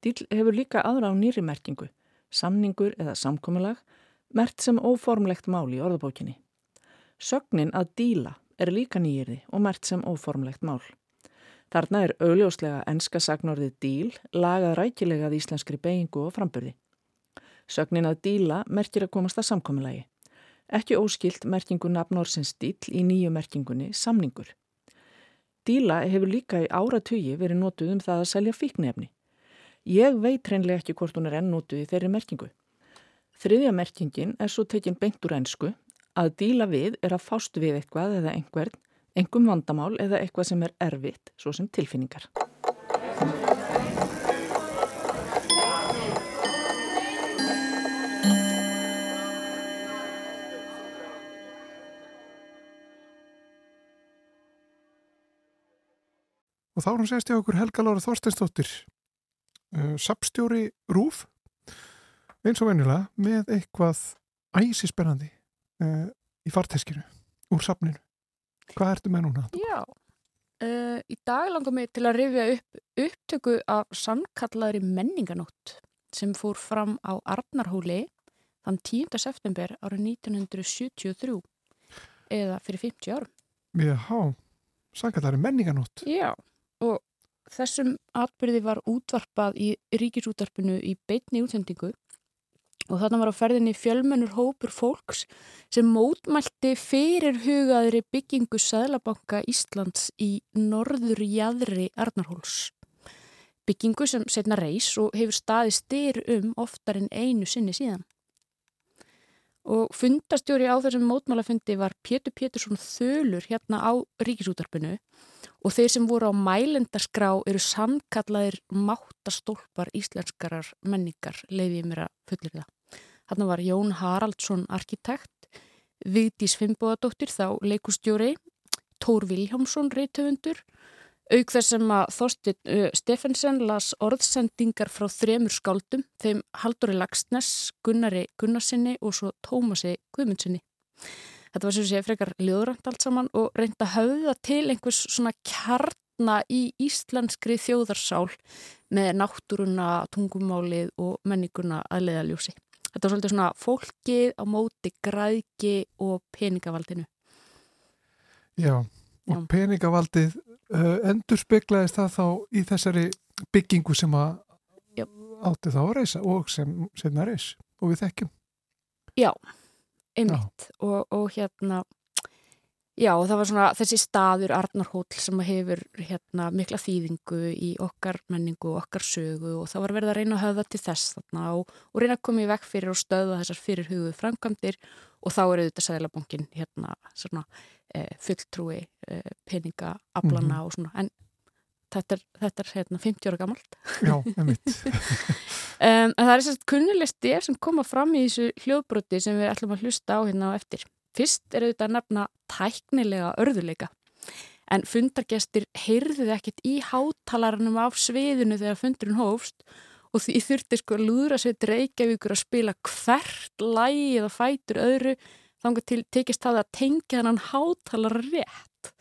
Díl hefur líka aðra á nýri merkingu, samningur eða samkomilag, mert sem óformlegt mál í orðabókinni. Sögnin að díla er líka nýjirði og mert sem óformlegt mál. Þarna er augljóslega enska sagnorðið díl lagað rækilegað íslenskri beigingu og frambyrði. Sögnin að díla merkir að komast að samkomilagi. Ekki óskilt merkingu nafnórsins díl í nýju merkingunni samningur. Díla hefur líka í áratugi verið notuð um það að selja fíknefni. Ég veit reynlega ekki hvort hún er enn notuð í þeirri merkingu. Þriðja merkingin er svo tekinn beint úr ennsku að díla við er að fást við eitthvað eða einhvern, engum vandamál eða eitthvað sem er erfitt, svo sem tilfinningar. Og þá er hjá okkur Helga Lára Þorsteinsdóttir, uh, sapstjóri Rúf, eins og venjulega, með eitthvað æsispennandi uh, í farteskinu úr sapninu. Hvað ertu með núna? Já, uh, í dag langar mig til að rifja upp upptöku af sannkallaðri menninganótt sem fór fram á Arnarhóli þann 10. september árið 1973 eða fyrir 50 árum. Já, sangallari menninganótt. Já, og þessum atbyrði var útvarpað í ríkisútvarpinu í beitni útsendingu og þarna var á ferðinni fjölmennur hópur fólks sem mótmælti fyrir hugaðri byggingu Sæðlabanka Íslands í norður jæðri Arnarhóls. Byggingu sem setna reys og hefur staði styr um oftar en einu sinni síðan. Og fundastjóri á þessum mótmálafundi var Pétur Pétursson Þölur hérna á ríkisútarpinu og þeir sem voru á mælendaskrá eru samkallaðir máttastólpar íslenskarar menningar, leiðið mér að fullir það. Þarna var Jón Haraldsson arkitekt, Vigdís Fimboðadóttir þá leikustjóri, Tór Viljámsson reytöfundur, auk þess sem að Þorstin uh, Steffensen las orðsendingar frá þremur skáldum, þeim Haldóri Lagsnes, Gunnari Gunnarsinni og svo Tómasi Guðmundsinni. Þetta var sem sé frekar liðurand allt saman og reynda að höfða til einhvers svona kjarna í íslenskri þjóðarsál með náttúruna, tungumálið og menninguna að leiðaljósi. Þetta var svolítið svona fólkið á móti græðki og peningavaldinu. Já, og Já. peningavaldið endur speklaðist það þá í þessari byggingu sem að Já. átti þá að reysa og sem senna reys og við þekkjum. Já, einmitt og, og hérna já, það var svona þessi staður Arnarhóll sem hefur hérna mikla þýðingu í okkar menningu og okkar sögu og það var verið að reyna að höfða til þess þarna og, og reyna að koma í vekk fyrir og stöða þessar fyrir hugðu framkvæmdir og þá er auðvitað sæðlabankin hérna svona e, fulltrúi e, peningaaflana Mhm. og svona en þetta er, þetta er hérna 50 ára gamalt Já, einmitt. *laughs* Um, en það er sérst kunnuleg stef sem koma fram í þessu hljóðbroti sem við ætlum að hlusta á hérna á eftir. Fyrst er auðvitað að nefna tæknilega örðuleika. En fundargestir heyrðuð ekkert í hátalarnum af sviðinu þegar fundurinn hófst og því þurfti sko að lúðra sér Reykjavíkur að spila hvert lægi eða fætur öðru þangar til tekist það að tengja hann hátalar rétt.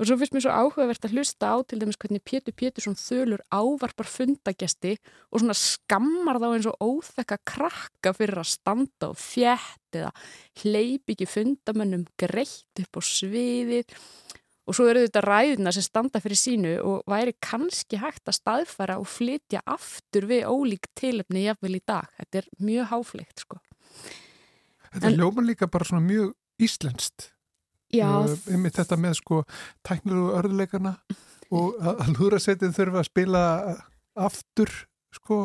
Og svo finnst mér svo áhugavert að hlusta á til dæmis hvernig Pétur Pétursson þölur ávarpar fundagesti og svona skammar þá eins og óþekka krakka fyrir að standa og fjett eða hleypi ekki fundamönnum greitt upp á sviðið og svo eru þetta ræðuna sem standa fyrir sínu og væri kannski hægt að staðfæra og flytja aftur við ólík tilöfni jafnvel í dag. Þetta er mjög háflegt sko. Þetta en, ljóman líka bara svona mjög íslenskt. Já, Uh, einmitt þetta með sko tæknilu örðuleikana og *laughs* að að lúðrasetin þurfa að spila aftur, sko,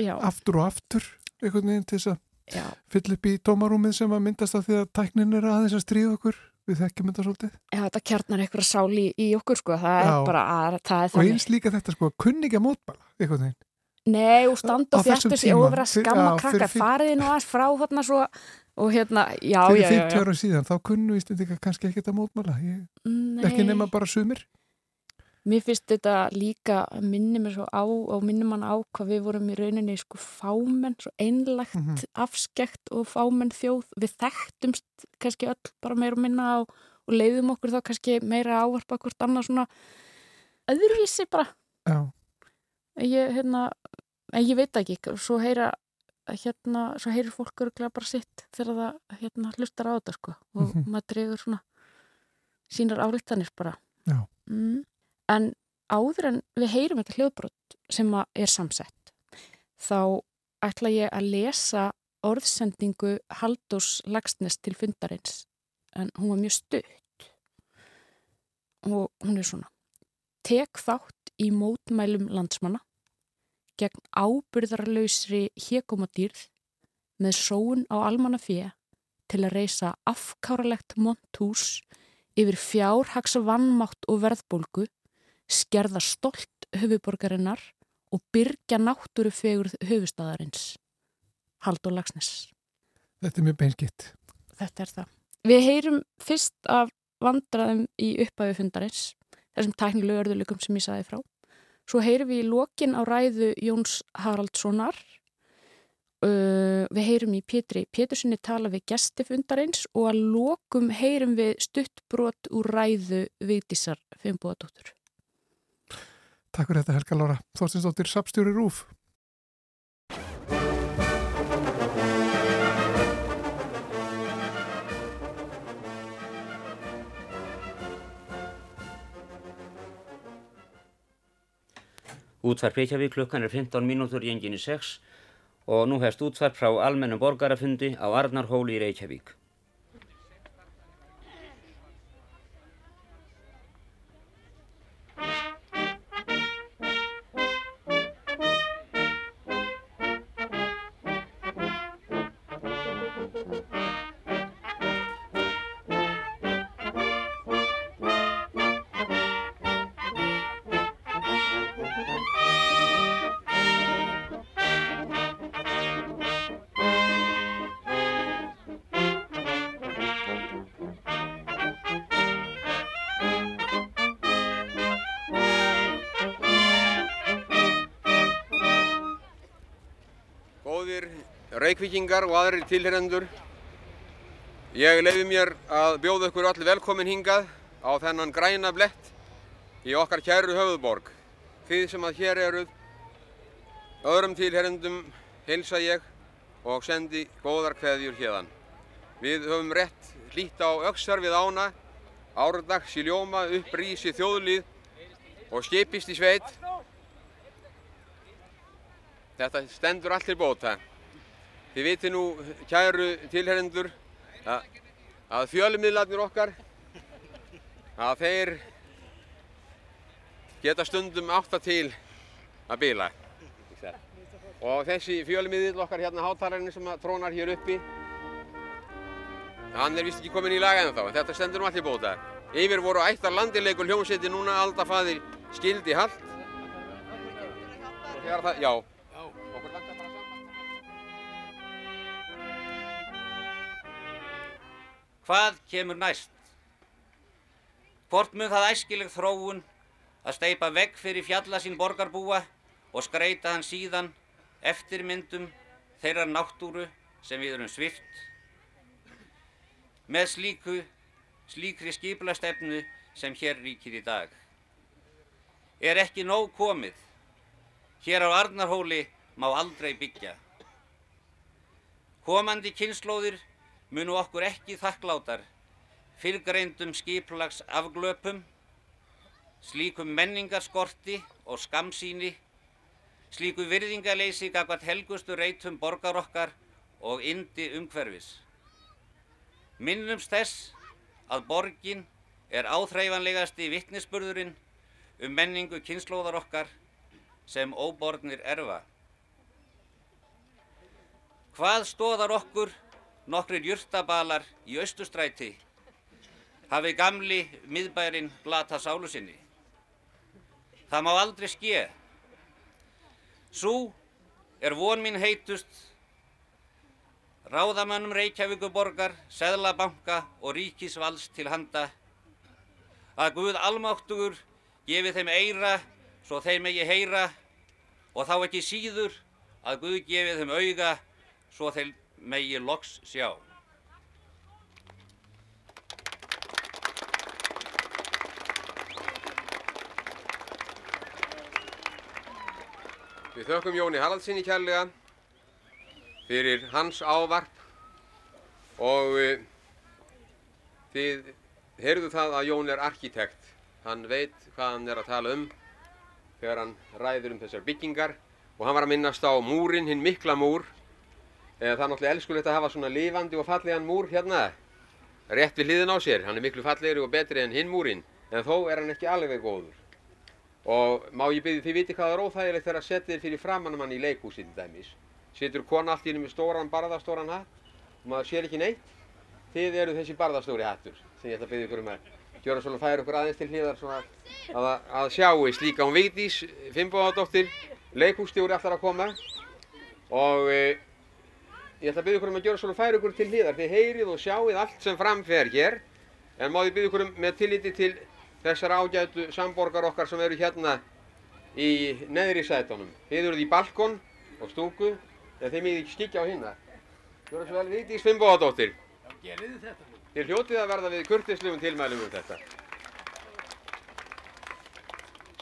já, aftur og aftur einhvern veginn til þess að já. fylla upp í tómarúmið sem að myndast af því að tæknin er aðeins að stríða okkur við þekkjum þetta svolítið. Já, þetta kjarnar eitthvað sál í, okkur sko, það Já. er bara að það er Og þannig. eins líka þetta sko, kunningja mótbala, einhvern veginn. Nei, og standa og sig tíma, og vera að skamma já, krakka, fyrir- fariði nú aðeins frá þarna svo og hérna, já, já, já, 50 já. ára síðan, þá kunnu Íslendinga kannski ekkert að mótmála. Ég, ekki nema bara sumir. Mér finnst þetta líka minni mér svo á og minni mann á hvað við vorum í rauninni sko fámenn, svo einlagt Mhm. afskekt og fámenn þjóð við þekktumst kannski öll bara meira og minna og, og leiðum okkur þá kannski meira ávarpa hvort annað svona öðruvísi bara Já, ég, hérna, ég veit ekki svo heyra hérna, svo heyrir fólk öruglega bara sitt þegar það hérna, hlustar á þetta sko og Mhm. maður dregur svona sínar álítanir bara mm. en áður en við heyrum þetta hljóðbrot sem er samsett þá ætla ég að lesa orðsendingu Haldós Lagsnes til fundarins en hún var mjög stutt og hún er svona tek þátt í mótmælum landsmanna gegn ábyrðarlausri hjekomadýrð með sóun á almanna fjö til að reysa afkáralegt monthús yfir fjárhags vannmátt og verðbólgu, skerða stolt höfuborgarinnar og byrgja náttúrufegurð höfustæðarins. Haldur Lagsnes. þetta er mjög beinskitt. Þetta er það. Við heyrum fyrst af vandraðum í upphæfu fundarins, þessum tæknilegu örðuleikum sem ég saði frá. Svo heyrum við í lokin á ræðu Jóns Haraldssonar. Uh, við heyrum í Pétri Pétursinni tala við gesti fundarins og að lokum heyrum við stuttbrot úr ræðu Vigdísar Fimboðadóttur. Takk fyrir þetta Helga Lára. Þorstinsdóttir, Sapstjóri Rúf. Útvarp Reykjavík klukkan er 15 mínútur í enginni 6 og nú hefst útvarp frá almennum borgarafundi á Arnarhóli í Reykjavík. Reykvíkingar og aðrir tilherendur, ég leiði mér að bjóða ykkur allir velkomin hingað á þennan græna blett í okkar kæru höfðborg. Þið sem að hér eruð, öðrum tilherendum heilsa ég og sendi góðar kveðjur hérðan. Við höfum rétt hlýtt á öxar við ána, árdags í ljóma, upprísi þjóðlið og skipist í sveit. Þetta stendur allt til bóta. Þið viti nú, kæru tilherendur, að, að fjölmiðlarnir okkar, að þeir geta stundum átta til að bila. Og þessi fjölmiðl okkar hérna, hátalarinn sem trónar hér uppi, hann er vist ekki komin í laga ennþá, en þetta stendur nú allt til bóta. Yfir voru ættar landileikur hljómsveiti núna aldafaðir skildi það, já. Hvað kemur næst? Hvort mun það æskileg þróun að steipa vegg fyrir fjalla sín borgarbúa og skreita hann síðan eftirmyndum þeirra náttúru sem við erum svift? Með slíku, slíkri skipulastefnu sem hér ríkir í dag. Er ekki nóg komið? Hér á Arnarhóli má aldrei byggja. Komandi kynnslóðir munu okkur ekki þakklátar fyrrgreindum skiplags afglöpum, slíkum menningarskorti og skamsýni, slíku virðingaleysi gagvat helgustu reytum borgar okkar og indi umhverfis. Minnumst þess að borgin er áþreifanlegasti vittnisspurðurinn um menningu kynnslóðar okkar sem óbornir erfa. Hvað stóðar okkur nokkrir jurtabalar í austustræti hafi gamli miðbærin glata sálu sinni. Það má aldrei ske. Sú er von mín heitust, ráðamannum Reykjavíkuborgar, Seðlabanka og Ríkisvalds til handa að Guð almáttugur gefi þeim eira svo þeim megi heyra og þá ekki síður að Guð gefi þeim auga svo þeim megi loks sjá. Við þökkum Jóni Haraldsinni kærlega fyrir hans ávarp og uh, þið heyrðu það að Jón er arkitekt. Hann veit hvað hann er að tala um þegar hann ræður um þessar byggingar og hann var að minnast á múrin, hinn mikla múr. Eh, það er náttúrulega elskulegt að hafa svona lifandi og fallegan múr hérna rétt við hliðin á sér. Hann er miklu fallegri og betri en hinn múrin en þó er hann ekki alveg góður. Og má ég byrja þið viti hvað er óþægilegt þegar að setja þér fyrir framann mann í leikhúsi til dæmis. Situr kona allt í henni með stóran barðastóran hatt og maður sér ekki neitt. Þið eru þessi barðastóri hattur sem ég ætla að byrja ykkur um að gjöra svona færa ykkur aðeins til hliðar svona að, að sjáist líka hún Vigdís Fimboðadóttir, leikhússtjóri allar að koma og e, ég ætla að byrja ykkur um að gjöra svona færa ykkur til hliðar. Þið heyrið og sjáið allt sem framfer hér en má ég byrja ykkur um með tilliti til þessar ágætu samborgar okkar sem eru hérna í neðri sætunum. Þið eruð í balkon og stúku en þið miðið ekki skikja á hinna. Gjörðu svo vel Vigdís Fimboðadóttir. Já, gerið þið hljótið að verða við kurtislegum tilmælum um þetta.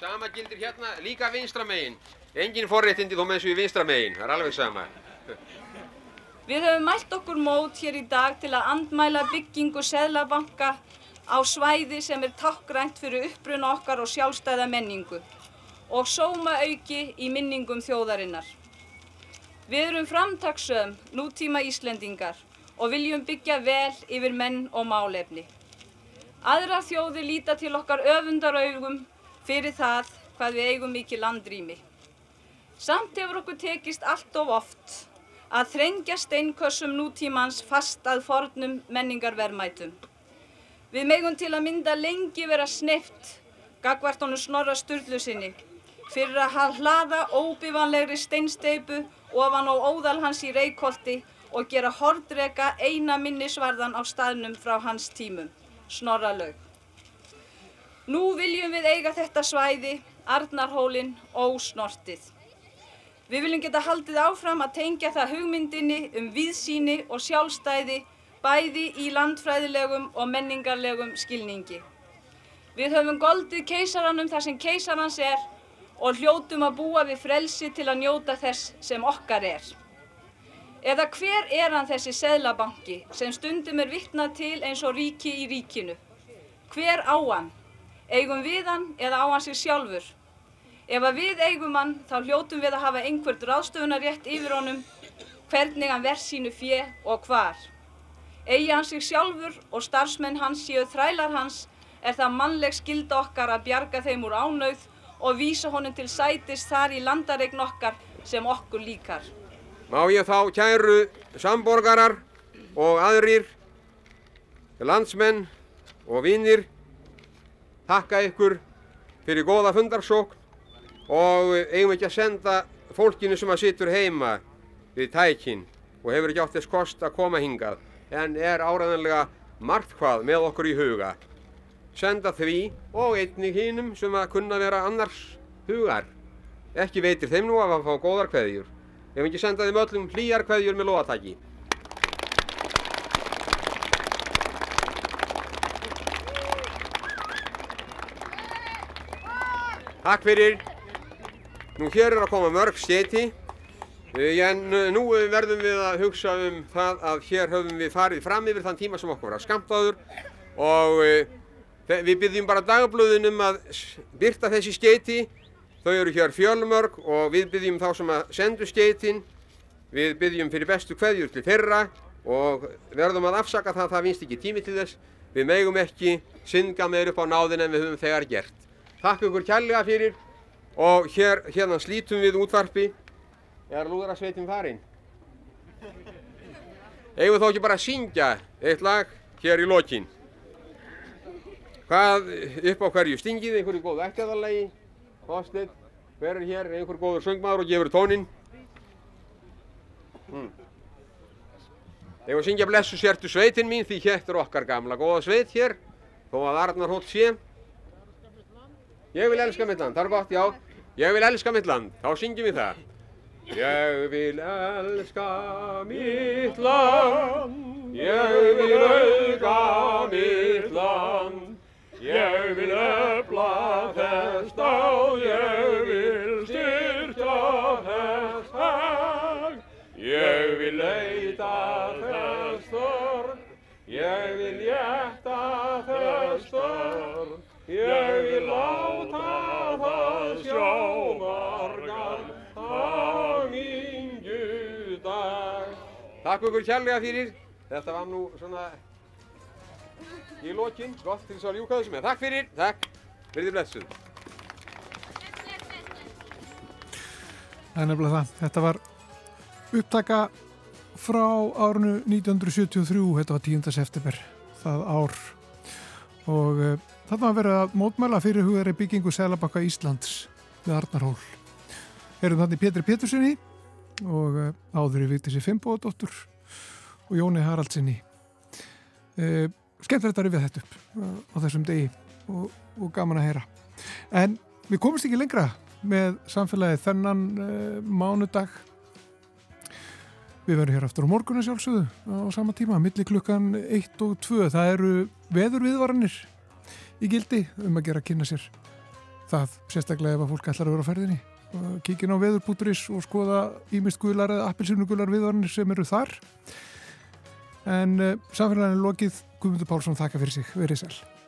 Sama gildir hérna líka vinstra megin. Engin forréttindi þó með þessu í vinstra megin. Það er alveg sama. Við höfum mælt okkur mót hér í dag til að andmæla byggingu seðlabanka á svæði sem er takkrænt fyrir uppruna okkar og sjálfstæða menningu og sóma auki í minningum þjóðarinnar. Við erum framtaksöðum nútíma Íslendingar og viljum byggja vel yfir menn og málefni. Aðra þjóði líta til okkar öfundaraugum fyrir það hvað við eigum mikið landrými. Samt hefur okkur tekist allt of oft að þrengja steinkössum nútímans fast að fornum menningarvermætum. Við megum til að mynda lengi vera sneift gagvart honum snorra sturlu sinni fyrir að hann hlaða óbivanlegri steinsteipu ofan á óðal hans í Reykholti og gera hordreka eina minnisvarðan á staðnum frá hans tímum, snorra laug. Nú viljum við eiga þetta svæði, Arnarhólinn, ósnortið. Við viljum geta haldið áfram að tengja það hugmyndinni um víðsýni og sjálfstæði bæði í landfræðilegum og menningarlegum skilningi. Við höfum goldið keisaranum þar sem keisarans er og hljótum að búa við frelsi til að njóta þess sem okkar er. Eða hver er hann þessi seðlabanki sem stundum er vittnað til eins og ríki í ríkinu? Hver á hann? Eigum við hann eða á hann sig sjálfur? Ef að við eigum hann þá hljótum við að hafa einhvert ráðstöfunarrétt yfir honum hvernig hann verð sínu fjö og hvar. Eigi hann sig sjálfur og starfsmenn hans séu þrælar hans er það mannleg skilda okkar að bjarga þeim úr ánauð og vísa honum til sætis þar í landaregn okkar sem okkur líkar. Má ég þá kæru samborgarar og aðrir landsmenn og vinnir þakka ykkur fyrir góða fundarsókn og eigum ekki að senda fólkinu sem að situr heima við tækin og hefur ekki átt þess kost að koma hingað en er áræðanlega margt hvað með okkur í huga. Senda því og einnig hinnum sem að kunna vera annars hugar. Ekki veitir þeim nú að fá góðar kveðjur. Ef ekki senda þeim öllum hlýjar kveðjur með loðatæki. Takk fyrir. Nú hér er að koma mörg steti. En nú verðum við að hugsa um það að hér höfum við farið fram yfir þann tíma sem okkur var skamtaður og við byggjum bara dagblöðin um að byrta þessi skeiti. Þau eru hér fjölmörg og við byggjum þá sem að sendu skeitin. Við byggjum fyrir bestu kveðjur til þeirra og verðum að afsaka það að það vinst ekki tími til þess. Við megum ekki synga meir upp á náðin en við höfum þegar gert. Takk ykkur kærlega fyrir og hér, hérna slítum við útvarpi. Er lúðrasveitin farin? Eigum við þá ekki bara að syngja eitt lag hér í lokin? Hvað upp á hverju stingið, einhverju góð ættjæðarlegi, Þorsteinn, hver er hér, einhver góður söngmaður og gefur tónin? Hmm. Ég var að syngja blessu sértu sveitin mín því héttur okkar gamla góða sveit hér, þó að Arnar Hótt sé. Ég vil elska mitt land, það er gott, já. Ég vil elska mitt land, þá syngjum við það. Ég vil elska mitt land, ég vil auka mitt land, ég vil láta það sjá margan hamingju dag. Takk ykkur kærlega fyrir. Þetta var nú svona í lokinn, gott til þess að ljúka þessu með. Takk fyrir, takk, verðið blessuð. Það er nefnilega það. Þetta var upptaka frá árinu 1973, þetta var 10. september, það ár. Og uh, þarna að mótmæla fyrir hugari byggingu Sælabakka Íslands við Arnarhól. Erum þannig Pétur Pétursinni og uh, áður í Víktissi Fimboðdóttur og Jóni Haraldsinni. Uh, skemmt þetta við þetta upp uh, á þessum degi og, og gaman að heyra. En við komumst ekki lengra með samfélagið þennan uh, mánudag við verðum hér aftur á morgunu sjálfsögðu á sama tíma, milli klukkan 1 og 2 það eru veðurviðvaranir í gildi um að gera að kynna sér það, sérstaklega ef að fólk ætlar að vera á ferðinni. Kíkin á veðurbúturis og skoða ímist gular eða appilsínugular viðvaranir sem eru þar. En uh, samfélaginu lokið. Guðmundur Pálsson þakka fyrir sig, verið sæl